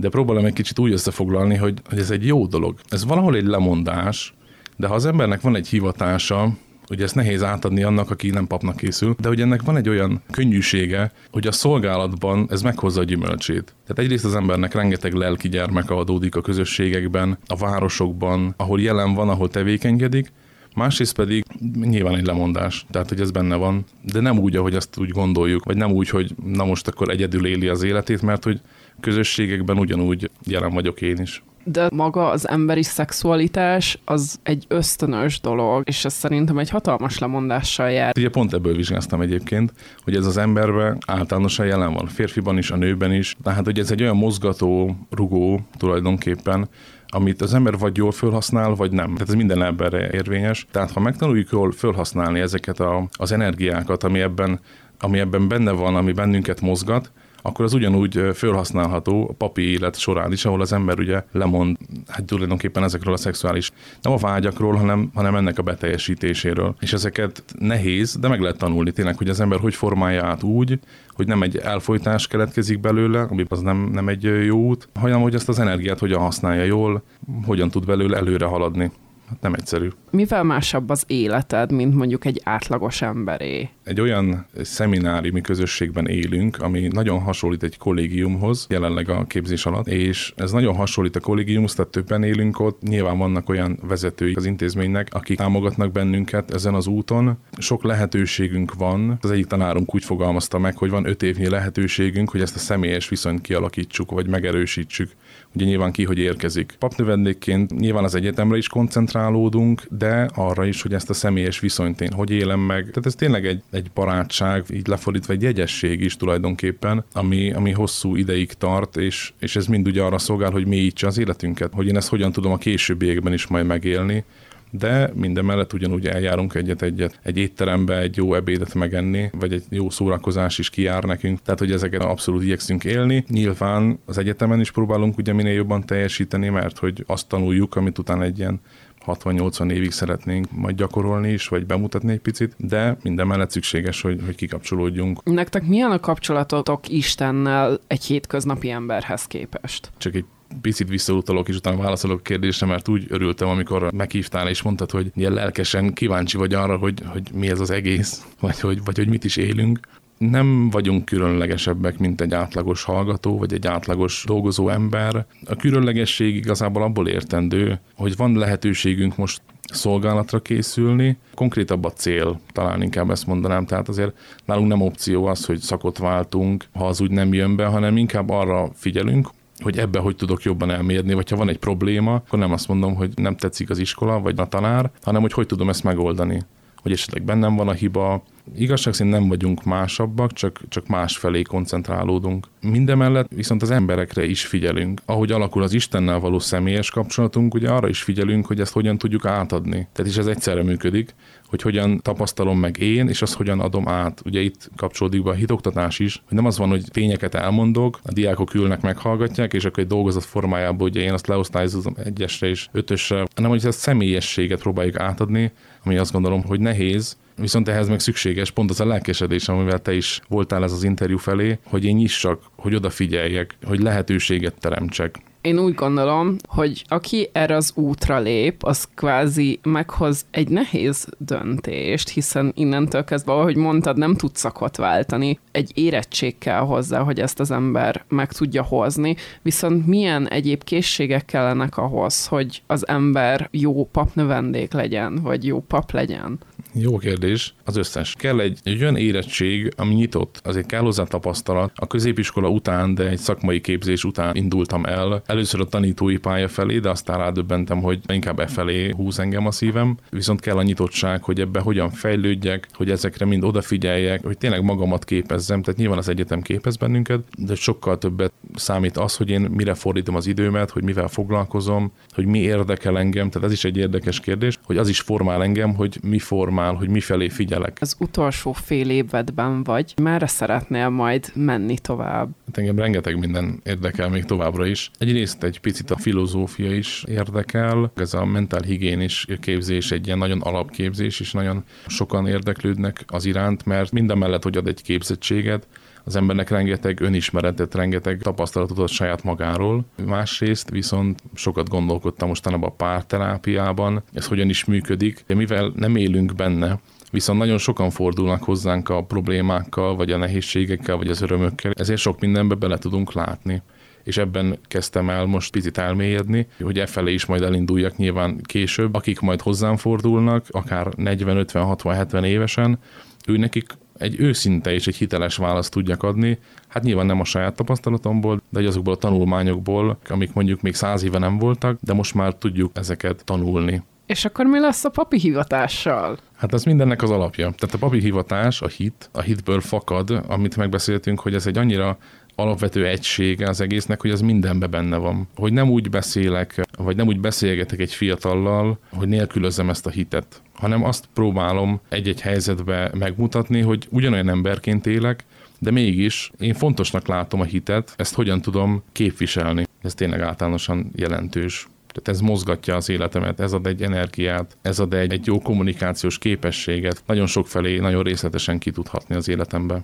de próbálom egy kicsit úgy összefoglalni, hogy, hogy ez egy jó dolog. Ez valahol egy lemondás, de ha az embernek van egy hivatása, Ugye ezt nehéz átadni annak, aki nem papnak készül, de hogy ennek van egy olyan könnyűsége, hogy a szolgálatban ez meghozza a gyümölcsét. Tehát egyrészt az embernek rengeteg lelki gyermeke adódik a közösségekben, a városokban, ahol jelen van, ahol tevékenykedik, másrészt pedig nyilván egy lemondás, tehát hogy ez benne van, de nem úgy, ahogy azt úgy gondoljuk, vagy nem úgy, hogy na most akkor egyedül éli az életét, mert hogy közösségekben ugyanúgy jelen vagyok én is. De maga az emberi szexualitás az egy ösztönös dolog, és ez szerintem egy hatalmas lemondással jár. Ugye pont ebből vizsgáztam egyébként, hogy ez az emberben általánosan jelen van, férfiban is, a nőben is. Tehát, hogy ez egy olyan mozgató, rugó tulajdonképpen, amit az ember vagy jól felhasznál, vagy nem. Tehát ez minden emberre érvényes. Tehát ha megtanuljuk jól felhasználni ezeket a, az energiákat, ami ebben, ami ebben benne van, ami bennünket mozgat, akkor az ugyanúgy felhasználható a papi élet során is, ahol az ember ugye lemond hát tulajdonképpen ezekről a szexuális, nem a vágyakról, hanem, hanem ennek a beteljesítéséről. És ezeket nehéz, de meg lehet tanulni tényleg, hogy az ember hogy formálja át úgy, hogy nem egy elfolytás keletkezik belőle, ami az nem, nem egy jó út, hanem hogy ezt az energiát hogyan használja jól, hogyan tud belőle előre haladni hát nem egyszerű. Mivel másabb az életed, mint mondjuk egy átlagos emberé? Egy olyan szemináriumi közösségben élünk, ami nagyon hasonlít egy kollégiumhoz, jelenleg a képzés alatt, és ez nagyon hasonlít a kollégiumhoz, tehát többen élünk ott. Nyilván vannak olyan vezetői az intézménynek, akik támogatnak bennünket ezen az úton. Sok lehetőségünk van. Az egyik tanárunk úgy fogalmazta meg, hogy van öt évnyi lehetőségünk, hogy ezt a személyes viszonyt kialakítsuk, vagy megerősítsük ugye nyilván ki, hogy érkezik. Papnövendékként nyilván az egyetemre is koncentrálódunk, de arra is, hogy ezt a személyes viszonyt én hogy élem meg. Tehát ez tényleg egy, egy barátság, így lefordítva egy jegyesség is tulajdonképpen, ami, ami hosszú ideig tart, és, és ez mind ugye arra szolgál, hogy mélyítse az életünket, hogy én ezt hogyan tudom a későbbiekben is majd megélni, de minden mellett ugyanúgy eljárunk egyet-egyet egy étterembe egy jó ebédet megenni, vagy egy jó szórakozás is kijár nekünk, tehát hogy ezeket abszolút igyekszünk élni. Nyilván az egyetemen is próbálunk ugye minél jobban teljesíteni, mert hogy azt tanuljuk, amit utána egy ilyen 60-80 évig szeretnénk majd gyakorolni is, vagy bemutatni egy picit, de minden mellett szükséges, hogy, hogy kikapcsolódjunk. Nektek milyen a kapcsolatotok Istennel egy hétköznapi emberhez képest? Csak egy picit visszautalok, és utána válaszolok a kérdésre, mert úgy örültem, amikor meghívtál, és mondtad, hogy ilyen lelkesen kíváncsi vagy arra, hogy, hogy mi ez az egész, vagy hogy, vagy hogy mit is élünk nem vagyunk különlegesebbek, mint egy átlagos hallgató, vagy egy átlagos dolgozó ember. A különlegesség igazából abból értendő, hogy van lehetőségünk most szolgálatra készülni. Konkrétabb a cél, talán inkább ezt mondanám. Tehát azért nálunk nem opció az, hogy szakot váltunk, ha az úgy nem jön be, hanem inkább arra figyelünk, hogy ebbe hogy tudok jobban elmérni, vagy ha van egy probléma, akkor nem azt mondom, hogy nem tetszik az iskola, vagy a tanár, hanem hogy hogy tudom ezt megoldani hogy esetleg bennem van a hiba. Igazság szerint nem vagyunk másabbak, csak, csak más felé koncentrálódunk. Mindemellett viszont az emberekre is figyelünk. Ahogy alakul az Istennel való személyes kapcsolatunk, ugye arra is figyelünk, hogy ezt hogyan tudjuk átadni. Tehát is ez egyszerre működik, hogy hogyan tapasztalom meg én, és azt hogyan adom át. Ugye itt kapcsolódik be a hitoktatás is, hogy nem az van, hogy tényeket elmondok, a diákok ülnek, meghallgatják, és akkor egy dolgozat formájában ugye én azt leosztályozom egyesre és ötösre, hanem hogy ezt személyességet próbáljuk átadni, ami azt gondolom, hogy nehéz, Viszont ehhez meg szükséges pont az a lelkesedés, amivel te is voltál ez az interjú felé, hogy én nyissak, hogy odafigyeljek, hogy lehetőséget teremtsek én úgy gondolom, hogy aki erre az útra lép, az kvázi meghoz egy nehéz döntést, hiszen innentől kezdve, ahogy mondtad, nem tud szakot váltani. Egy érettség kell hozzá, hogy ezt az ember meg tudja hozni, viszont milyen egyéb készségek kellenek ahhoz, hogy az ember jó papnövendék legyen, vagy jó pap legyen? Jó kérdés. Az összes. Kell egy, egy olyan érettség, ami nyitott. Azért kell hozzá tapasztalat. A középiskola után, de egy szakmai képzés után indultam el. Először a tanítói pálya felé, de aztán rádöbbentem, hogy inkább e felé húz engem a szívem. Viszont kell a nyitottság, hogy ebbe hogyan fejlődjek, hogy ezekre mind odafigyeljek, hogy tényleg magamat képezzem. Tehát nyilván az egyetem képez bennünket, de sokkal többet számít az, hogy én mire fordítom az időmet, hogy mivel foglalkozom, hogy mi érdekel engem. Tehát ez is egy érdekes kérdés, hogy az is formál engem, hogy mi formál hogy mifelé figyelek. Az utolsó fél évedben vagy, merre szeretnél majd menni tovább? Hát engem rengeteg minden érdekel még továbbra is. Egyrészt egy picit a filozófia is érdekel, ez a mentál higiénis képzés egy ilyen nagyon alapképzés, és nagyon sokan érdeklődnek az iránt, mert minden mellett, hogy ad egy képzettséget, az embernek rengeteg önismeretet, rengeteg tapasztalatot ad saját magáról. Másrészt viszont sokat gondolkodtam mostanában a párterápiában, ez hogyan is működik, de mivel nem élünk benne, viszont nagyon sokan fordulnak hozzánk a problémákkal, vagy a nehézségekkel, vagy az örömökkel, ezért sok mindenbe bele tudunk látni és ebben kezdtem el most picit elmélyedni, hogy e felé is majd elinduljak nyilván később, akik majd hozzám fordulnak, akár 40, 50, 60, 70 évesen, ő nekik egy őszinte és egy hiteles választ tudjak adni. Hát nyilván nem a saját tapasztalatomból, de azokból a tanulmányokból, amik mondjuk még száz éve nem voltak, de most már tudjuk ezeket tanulni. És akkor mi lesz a papi hivatással? Hát ez mindennek az alapja. Tehát a papi hivatás, a hit, a hitből fakad, amit megbeszéltünk, hogy ez egy annyira alapvető egysége az egésznek, hogy az mindenbe benne van. Hogy nem úgy beszélek, vagy nem úgy beszélgetek egy fiatallal, hogy nélkülözem ezt a hitet, hanem azt próbálom egy-egy helyzetbe megmutatni, hogy ugyanolyan emberként élek, de mégis én fontosnak látom a hitet, ezt hogyan tudom képviselni. Ez tényleg általánosan jelentős. Tehát ez mozgatja az életemet, ez ad egy energiát, ez ad egy, egy jó kommunikációs képességet, nagyon sok felé, nagyon részletesen ki tudhatni az életembe.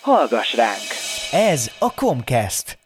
Hallgass ránk! Ez a Comcast.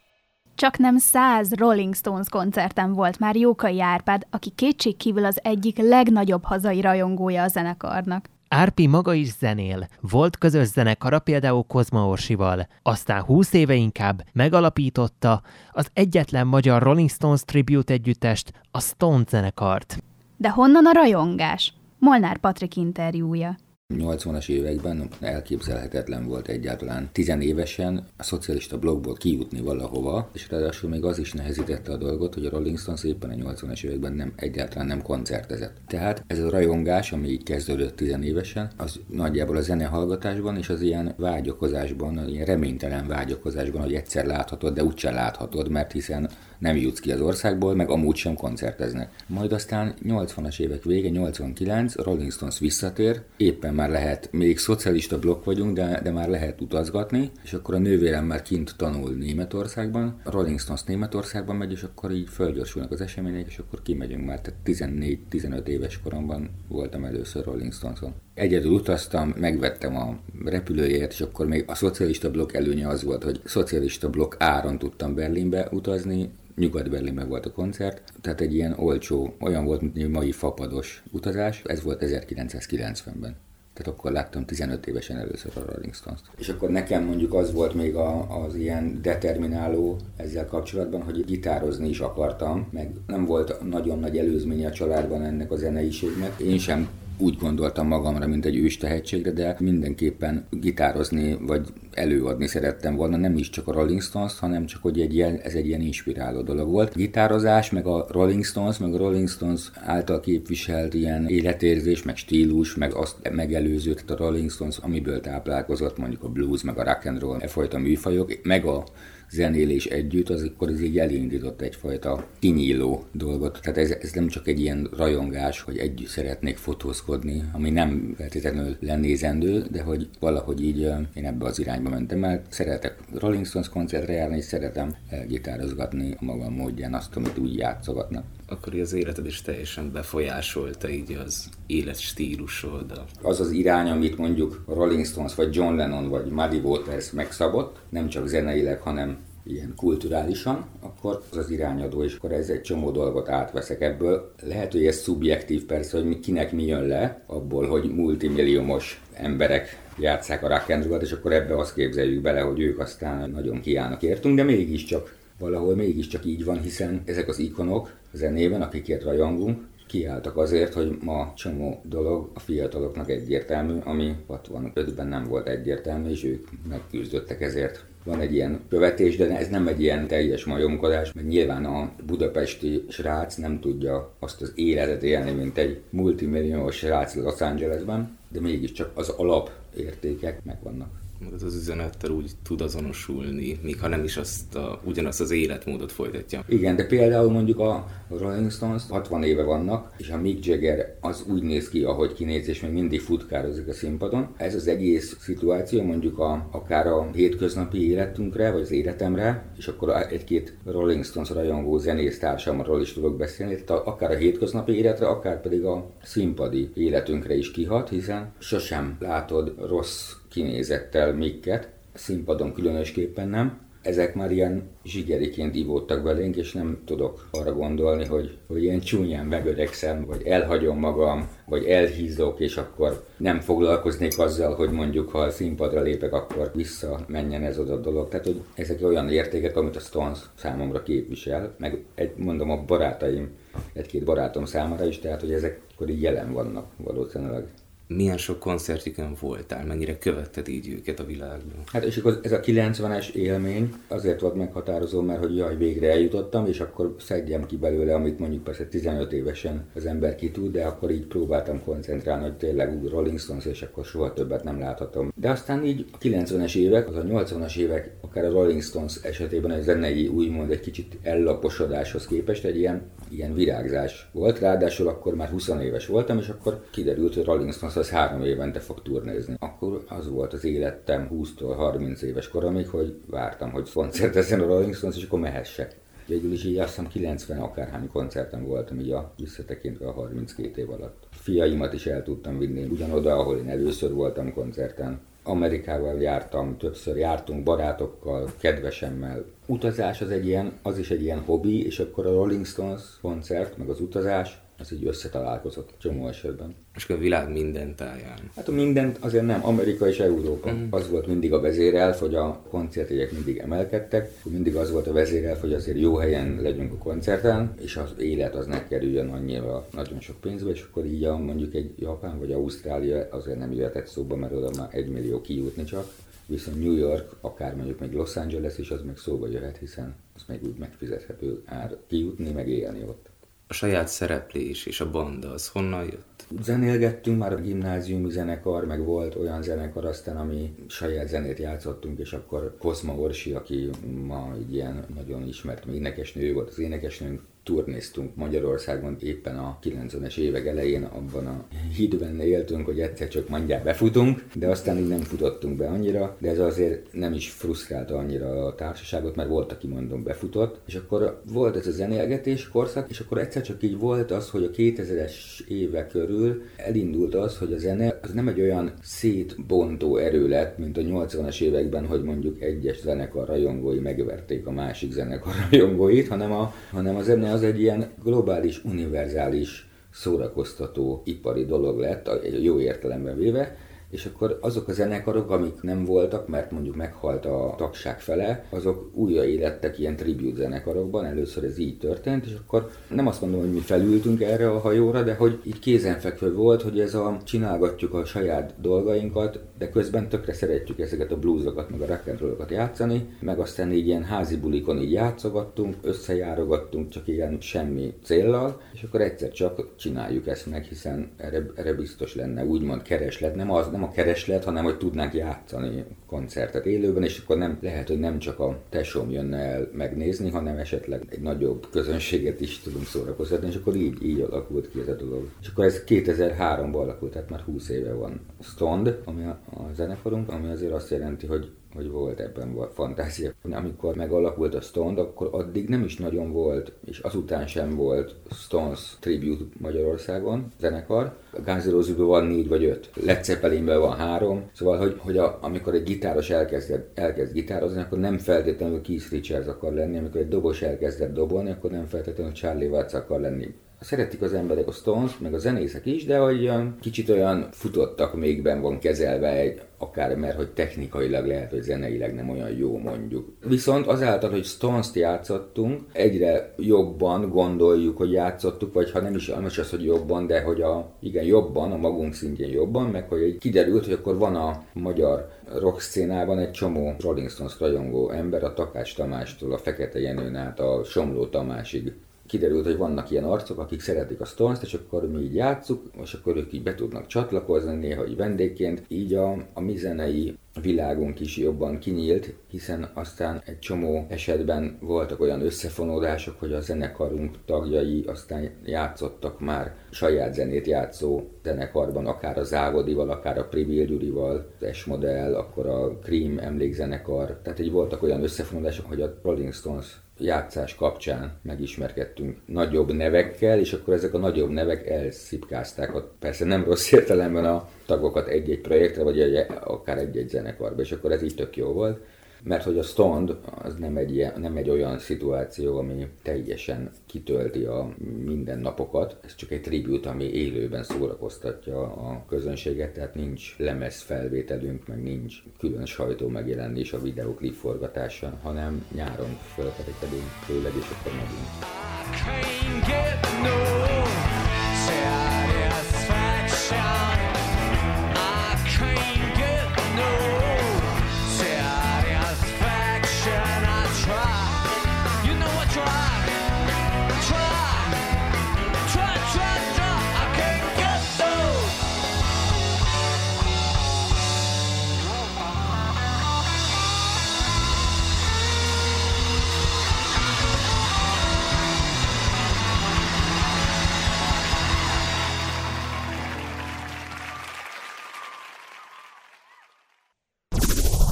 Csak nem száz Rolling Stones koncerten volt már Jókai Árpád, aki kétségkívül az egyik legnagyobb hazai rajongója a zenekarnak. Árpi maga is zenél. Volt közös zenekara például Kozma Orsival. Aztán húsz éve inkább megalapította az egyetlen magyar Rolling Stones tribute együttest, a Stone zenekart. De honnan a rajongás? Molnár Patrik interjúja. 80-as években elképzelhetetlen volt egyáltalán tizenévesen a szocialista blogból kijutni valahova, és ráadásul még az is nehezítette a dolgot, hogy a Rolling Stones éppen a 80-as években nem, egyáltalán nem koncertezett. Tehát ez a rajongás, ami így kezdődött tizenévesen, az nagyjából a zenehallgatásban és az ilyen vágyakozásban, ilyen reménytelen vágyakozásban, hogy egyszer láthatod, de úgyse láthatod, mert hiszen nem jutsz ki az országból, meg amúgy sem koncerteznek. Majd aztán 80-as évek vége, 89, Rolling Stones visszatér, éppen már lehet, még szocialista blokk vagyunk, de, de már lehet utazgatni, és akkor a nővérem már kint tanul Németországban, a Rolling Stones Németországban megy, és akkor így fölgyorsulnak az események, és akkor kimegyünk már, tehát 14-15 éves koromban voltam először Rolling Stoneson. Egyedül utaztam, megvettem a repülőjét, és akkor még a szocialista blokk előnye az volt, hogy szocialista blokk áron tudtam Berlinbe utazni, Nyugat-Berlinben volt a koncert, tehát egy ilyen olcsó, olyan volt, mint egy mai fapados utazás, ez volt 1990-ben. Tehát akkor láttam 15 évesen először a Rolling Stones-t. És akkor nekem mondjuk az volt még a, az ilyen determináló ezzel kapcsolatban, hogy gitározni is akartam, meg nem volt nagyon nagy előzménye a családban ennek a zeneiségnek. Én sem úgy gondoltam magamra, mint egy ős tehetségre, de mindenképpen gitározni vagy előadni szerettem volna, nem is csak a Rolling Stones, hanem csak, hogy egy ilyen, ez egy ilyen inspiráló dolog volt. Gitározás, meg a Rolling Stones, meg a Rolling Stones által képviselt ilyen életérzés, meg stílus, meg azt megelőző, tehát a Rolling Stones, amiből táplálkozott mondjuk a blues, meg a rock and roll, e fajta műfajok, meg a zenélés együtt, az akkor ez így elindított egyfajta kinyíló dolgot. Tehát ez, ez nem csak egy ilyen rajongás, hogy együtt szeretnék fotózkodni, ami nem feltétlenül lenézendő, de hogy valahogy így én ebbe az irányba mentem el. Szeretek Rolling Stones koncertre járni, és szeretem gitározgatni a magam módján azt, amit úgy játszogatnak. Akkor az életed is teljesen befolyásolta így az életstílusod. Az az irány, amit mondjuk Rolling Stones, vagy John Lennon, vagy Muddy Waters megszabott, nem csak zeneileg, hanem ilyen kulturálisan, akkor az az irányadó, és akkor ez egy csomó dolgot átveszek ebből. Lehet, hogy ez szubjektív persze, hogy kinek mi jön le abból, hogy multimilliómos emberek játszák a rock és akkor ebbe azt képzeljük bele, hogy ők aztán nagyon kiállnak értünk, de mégiscsak valahol mégiscsak így van, hiszen ezek az ikonok zenében, akikért rajongunk, kiálltak azért, hogy ma csomó dolog a fiataloknak egyértelmű, ami 65-ben nem volt egyértelmű, és ők megküzdöttek ezért. Van egy ilyen követés, de ez nem egy ilyen teljes majomkodás, mert nyilván a budapesti srác nem tudja azt az életet élni, mint egy multimilliós srác Los Angelesben, de mégiscsak az alapértékek megvannak az az üzenettel úgy tud azonosulni, míg ha nem is azt a, ugyanazt az életmódot folytatja. Igen, de például mondjuk a Rolling Stones 60 éve vannak, és a Mick Jagger az úgy néz ki, ahogy kinéz, és még mindig futkározik a színpadon. Ez az egész szituáció mondjuk a, akár a hétköznapi életünkre, vagy az életemre, és akkor egy-két Rolling Stones rajongó zenész társamról is tudok beszélni, tehát akár a hétköznapi életre, akár pedig a színpadi életünkre is kihat, hiszen sosem látod rossz kinézettel mikket, színpadon különösképpen nem. Ezek már ilyen zsigeriként ivódtak belénk, és nem tudok arra gondolni, hogy, hogy ilyen csúnyán megöregszem, vagy elhagyom magam, vagy elhízok, és akkor nem foglalkoznék azzal, hogy mondjuk, ha a színpadra lépek, akkor visszamenjen ez oda a dolog. Tehát, hogy ezek olyan értékek, amit a Stones számomra képvisel, meg egy, mondom a barátaim, egy-két barátom számára is, tehát, hogy ezek akkor így jelen vannak valószínűleg milyen sok koncertjükön voltál, mennyire követted így őket a világban? Hát és akkor ez a 90-es élmény azért volt meghatározó, mert hogy jaj, végre eljutottam, és akkor szedjem ki belőle, amit mondjuk persze 15 évesen az ember ki tud, de akkor így próbáltam koncentrálni, hogy tényleg úgy Rolling Stones, és akkor soha többet nem láthatom. De aztán így a 90-es évek, az a 80-as évek, akár a Rolling Stones esetében a zenei úgymond egy kicsit ellaposodáshoz képest egy ilyen, ilyen virágzás volt, ráadásul akkor már 20 éves voltam, és akkor kiderült, hogy Rolling Stones az három évente fog turnézni. Akkor az volt az életem 20-tól 30 éves koromig, hogy vártam, hogy koncertezzen a Rolling Stones, és akkor mehessek. Végül is így azt hiszem 90 akárhány koncerten voltam, így a visszatekintve a 32 év alatt. Fiaimat is el tudtam vinni ugyanoda, ahol én először voltam koncerten. Amerikával jártam, többször jártunk barátokkal, kedvesemmel. Utazás az egy ilyen, az is egy ilyen hobbi, és akkor a Rolling Stones koncert, meg az utazás, az így összetalálkozott csomó esetben. És a világ minden táján. Hát a mindent azért nem, Amerika és Európa. Mm. Az volt mindig a vezérelf, hogy a koncertjegyek mindig emelkedtek, mindig az volt a vezérelf, hogy azért jó helyen legyünk a koncerten, és az élet az ne kerüljön annyira nagyon sok pénzbe, és akkor így a, mondjuk egy Japán vagy Ausztrália azért nem jöhetett szóba, mert oda már egy millió kijutni csak. Viszont New York, akár mondjuk még Los Angeles is, az meg szóba jöhet, hiszen az meg úgy megfizethető ár kijutni, meg élni ott a saját szereplés és a banda, az honnan jött? Zenélgettünk már a gimnáziumi zenekar, meg volt olyan zenekar aztán, ami saját zenét játszottunk, és akkor Kozma Orsi, aki ma egy ilyen nagyon ismert énekesnő volt az énekesnőnk, turnéztunk Magyarországon éppen a 90-es évek elején, abban a hídben éltünk, hogy egyszer csak mondják befutunk, de aztán így nem futottunk be annyira, de ez azért nem is frusztrálta annyira a társaságot, mert volt, aki mondom befutott, és akkor volt ez a zenélgetés korszak, és akkor egyszer csak így volt az, hogy a 2000-es évek körül elindult az, hogy a zene az nem egy olyan szétbontó erő lett, mint a 80-as években, hogy mondjuk egyes zenekar rajongói megverték a másik zenekar rajongóit, hanem a, hanem a zene az egy ilyen globális, univerzális, szórakoztató ipari dolog lett, jó értelemben véve, és akkor azok a zenekarok, amik nem voltak, mert mondjuk meghalt a tagság fele, azok újra lettek ilyen tribute zenekarokban, először ez így történt, és akkor nem azt mondom, hogy mi felültünk erre a hajóra, de hogy így kézenfekvő volt, hogy ez a csinálgatjuk a saját dolgainkat, de közben tökre szeretjük ezeket a bluesokat, meg a rock játszani, meg aztán így ilyen házi bulikon így játszogattunk, összejárogattunk csak ilyen semmi céllal, és akkor egyszer csak csináljuk ezt meg, hiszen erre, erre biztos lenne úgymond kereslet, nem az, nem a kereslet, hanem hogy tudnánk játszani koncertet élőben, és akkor nem lehet, hogy nem csak a tesóm jönne el megnézni, hanem esetleg egy nagyobb közönséget is tudunk szórakoztatni, és akkor így, így alakult ki ez a dolog. És akkor ez 2003-ban alakult, tehát már 20 éve van Stond, ami a, a zenekarunk, ami azért azt jelenti, hogy hogy volt ebben volt fantázia. Amikor megalakult a Stone, akkor addig nem is nagyon volt, és azután sem volt Stones Tribute Magyarországon, zenekar. A Guns van négy vagy öt, Led Zeppelinben van három, szóval, hogy, hogy a, amikor egy gitáros elkezd, elkezd gitározni, akkor nem feltétlenül Keith Richards akar lenni, amikor egy dobos elkezdett dobolni, akkor nem feltétlenül Charlie Watts akar lenni szeretik az emberek a Stones, meg a zenészek is, de olyan, kicsit olyan futottak még ben van kezelve egy, akár mert hogy technikailag lehet, hogy zeneileg nem olyan jó mondjuk. Viszont azáltal, hogy Stones-t játszottunk, egyre jobban gondoljuk, hogy játszottuk, vagy ha nem is, is az, hogy jobban, de hogy a, igen, jobban, a magunk szintjén jobban, meg hogy kiderült, hogy akkor van a magyar rock szcénában egy csomó Rolling Stones rajongó ember, a Takács Tamástól, a Fekete Jenőn át a Somló Tamásig kiderült, hogy vannak ilyen arcok, akik szeretik a Stones-t, és akkor mi így játszuk, és akkor ők így be tudnak csatlakozni, néha így vendégként. Így a, a mi zenei világunk is jobban kinyílt, hiszen aztán egy csomó esetben voltak olyan összefonódások, hogy a zenekarunk tagjai aztán játszottak már saját zenét játszó zenekarban, akár a Závodival, akár a Privill az S-modell, akkor a Cream emlékzenekar. Tehát így voltak olyan összefonódások, hogy a Rolling Stones játszás kapcsán megismerkedtünk nagyobb nevekkel, és akkor ezek a nagyobb nevek elszipkázták, persze nem rossz értelemben a tagokat egy-egy projektre, vagy egy, akár egy-egy zenekarba, és akkor ez így tök jó volt mert hogy a Stond az nem egy, ilyen, nem egy olyan szituáció, ami teljesen kitölti a mindennapokat, ez csak egy tribut, ami élőben szórakoztatja a közönséget, tehát nincs lemez felvételünk, meg nincs külön sajtó megjelenés a videóklip forgatása, hanem nyáron felkerekedünk főleg, és akkor megyünk.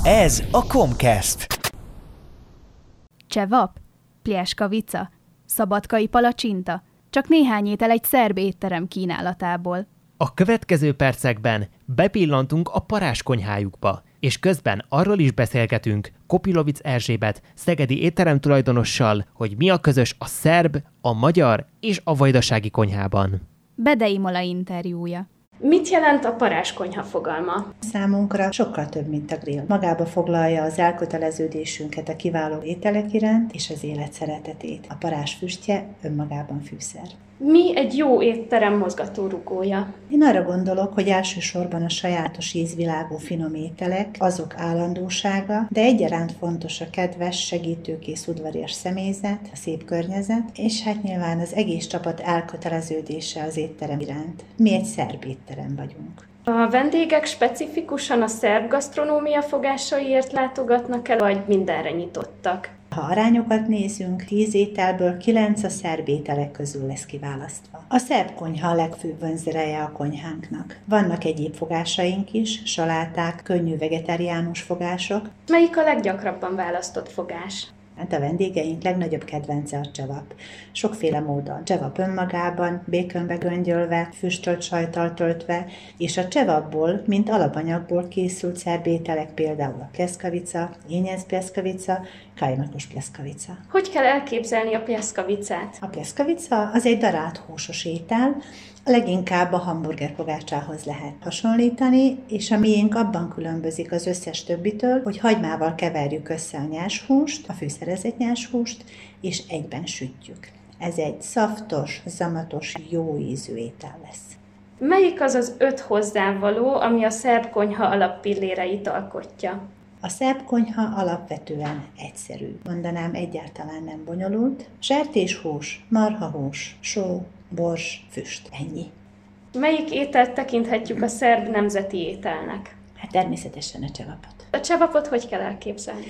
Ez a Comcast. Csevap, plieskavica, szabadkai palacsinta, csak néhány étel egy szerb étterem kínálatából. A következő percekben bepillantunk a paráskonyhájukba, és közben arról is beszélgetünk Kopilovic Erzsébet, szegedi étterem tulajdonossal, hogy mi a közös a szerb, a magyar és a vajdasági konyhában. Bedei Mola interjúja. Mit jelent a paráskonyha fogalma? Számunkra sokkal több, mint a grill. Magába foglalja az elköteleződésünket a kiváló ételek iránt és az élet szeretetét. A parás füstje önmagában fűszer. Mi egy jó étterem mozgatórugója? Én arra gondolok, hogy elsősorban a sajátos ízvilágú finom ételek, azok állandósága, de egyaránt fontos a kedves, segítőkész udvarias személyzet, a szép környezet, és hát nyilván az egész csapat elköteleződése az étterem iránt. Mi egy szerb étterem vagyunk. A vendégek specifikusan a szerb gasztronómia fogásaiért látogatnak el, vagy mindenre nyitottak? Ha arányokat nézünk, 10 ételből 9 a szerb ételek közül lesz kiválasztva. A szerb konyha a legfőbb vonzereje a konyhánknak. Vannak egyéb fogásaink is, saláták, könnyű vegetáriánus fogások. Melyik a leggyakrabban választott fogás? Hát a vendégeink legnagyobb kedvence a csevap. Sokféle módon. Csevap önmagában, békönbe göngyölve, füstölt sajtal töltve, és a csevapból, mint alapanyagból készült szerbételek például a pleszkavica, ényez pleszkavica, kajmakos pleszkavica. Hogy kell elképzelni a pleszkavicát? A pleszkavica az egy darált húsos étel, leginkább a hamburger pogácsához lehet hasonlítani, és a miénk abban különbözik az összes többitől, hogy hagymával keverjük össze a nyáshúst, a fűszerezett nyáshúst, és egyben sütjük. Ez egy szaftos, zamatos, jó ízű étel lesz. Melyik az az öt hozzávaló, ami a szerb konyha alappilléreit alkotja? A szerb konyha alapvetően egyszerű, mondanám egyáltalán nem bonyolult. Sertéshús, marhahús, só, bors, füst. Ennyi. Melyik ételt tekinthetjük a szerb nemzeti ételnek? Hát természetesen a csevapot. A csevapot hogy kell elképzelni?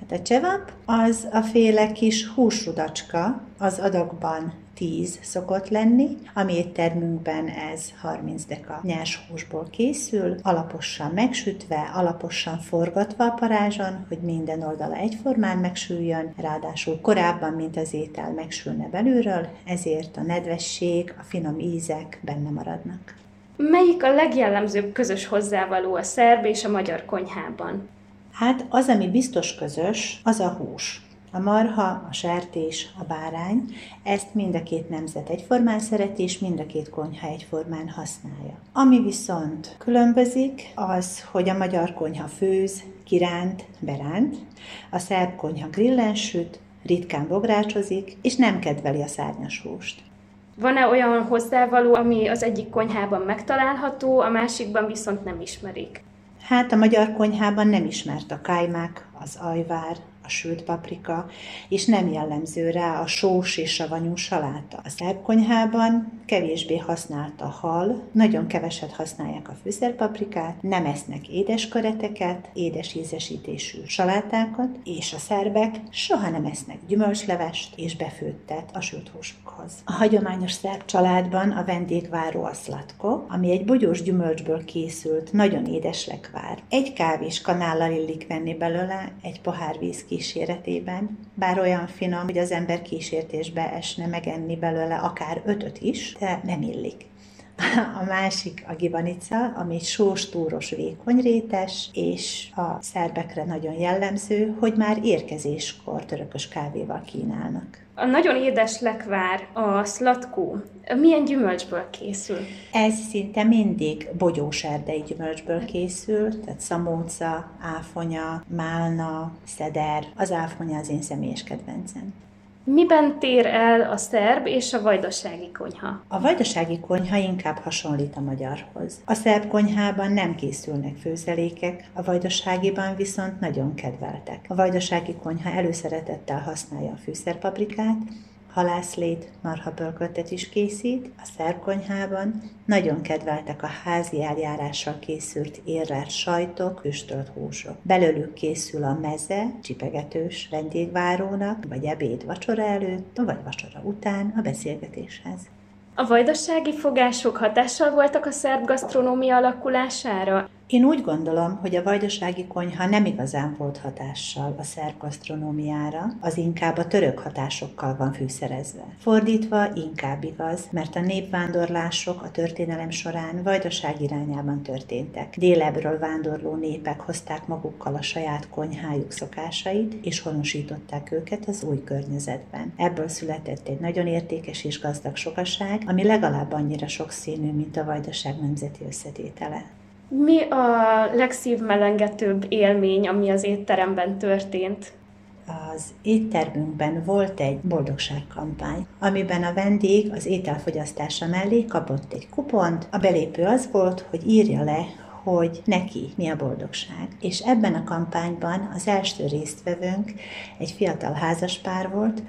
Hát a csevap az a féle kis húsrudacska, az adagban 10 szokott lenni, ami éttermünkben ez 30 deka nyers húsból készül, alaposan megsütve, alaposan forgatva a parázson, hogy minden oldala egyformán megsüljön, ráadásul korábban, mint az étel megsülne belülről, ezért a nedvesség, a finom ízek benne maradnak. Melyik a legjellemzőbb közös hozzávaló a szerb és a magyar konyhában? Hát az, ami biztos közös, az a hús. A marha, a sertés, a bárány, ezt mind a két nemzet egyformán szereti, és mind a két konyha egyformán használja. Ami viszont különbözik, az, hogy a magyar konyha főz, kiránt, beránt, a szerb konyha grillen süt, ritkán bográcsozik, és nem kedveli a szárnyas húst. Van-e olyan hozzávaló, ami az egyik konyhában megtalálható, a másikban viszont nem ismerik? Hát a magyar konyhában nem ismert a kájmák, az ajvár, a sült paprika, és nem jellemző rá a sós és savanyú saláta. A szerb konyhában kevésbé használt a hal, nagyon keveset használják a fűszerpaprikát, nem esznek édes kareteket, édes ízesítésű salátákat, és a szerbek soha nem esznek gyümölcslevest és befőttet a sült húsukhoz. A hagyományos szerb családban a vendégváró a szlatko, ami egy bogyós gyümölcsből készült, nagyon édes lekvár. Egy kávés kanállal illik venni belőle, egy pohár víz kíséretében, bár olyan finom, hogy az ember kísértésbe esne megenni belőle akár ötöt is, de nem illik. A másik a gibanica, ami sós, túros, vékony rétes, és a szerbekre nagyon jellemző, hogy már érkezéskor törökös kávéval kínálnak. A nagyon édes lekvár, a szlatkó, milyen gyümölcsből készül? Ez szinte mindig bogyós erdei gyümölcsből készül, tehát szamóca, áfonya, málna, szeder. Az áfonya az én személyes kedvencem. Miben tér el a szerb és a vajdasági konyha? A vajdasági konyha inkább hasonlít a magyarhoz. A szerb konyhában nem készülnek főzelékek, a vajdaságiban viszont nagyon kedveltek. A vajdasági konyha előszeretettel használja a fűszerpaprikát, halászlét, marhapölköttet is készít, a szerkonyhában nagyon kedveltek a házi eljárással készült érrelt sajtok, füstölt húsok. Belőlük készül a meze, csipegetős vendégvárónak, vagy ebéd vacsora előtt, vagy vacsora után a beszélgetéshez. A vajdasági fogások hatással voltak a szerb gasztronómia alakulására? Én úgy gondolom, hogy a vajdasági konyha nem igazán volt hatással a szerb gasztronómiára, az inkább a török hatásokkal van fűszerezve. Fordítva inkább igaz, mert a népvándorlások a történelem során vajdaság irányában történtek. Délebről vándorló népek hozták magukkal a saját konyhájuk szokásait, és honosították őket az új környezetben. Ebből született egy nagyon értékes és gazdag sokaság, ami legalább annyira sokszínű, mint a vajdaság nemzeti összetétele. Mi a legszívmelengetőbb élmény, ami az étteremben történt? az éttermünkben volt egy boldogságkampány, amiben a vendég az ételfogyasztása mellé kapott egy kupont. A belépő az volt, hogy írja le, hogy neki mi a boldogság. És ebben a kampányban az első résztvevőnk egy fiatal házaspár volt,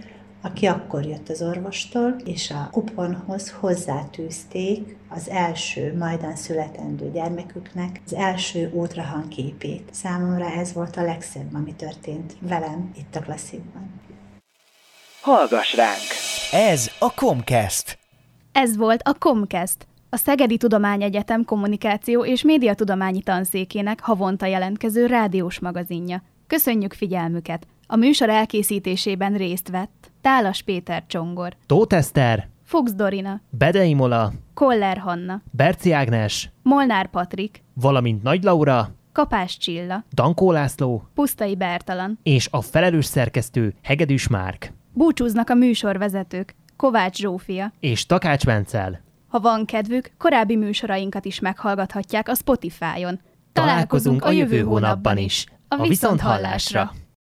aki akkor jött az orvostól, és a kuponhoz hozzátűzték az első majdan születendő gyermeküknek az első útrahan képét. Számomra ez volt a legszebb, ami történt velem itt a klasszikban. Hallgass ránk! Ez a Comcast. Ez volt a Comcast, a Szegedi Tudományegyetem kommunikáció és médiatudományi tanszékének havonta jelentkező rádiós magazinja. Köszönjük figyelmüket! A műsor elkészítésében részt vett Tálas Péter Csongor, Tóth Eszter, Fuchs Dorina, Bedei Mola, Koller Hanna, Berci Ágnes, Molnár Patrik, valamint Nagy Laura, Kapás Csilla, Dankó László Pusztai Bertalan. és a felelős szerkesztő Hegedűs Márk Búcsúznak a műsorvezetők Kovács Zsófia. és Takács Bencel. Ha van kedvük, korábbi műsorainkat is meghallgathatják a Spotify-on. Találkozunk a jövő hónapban is. A viszonthallásra!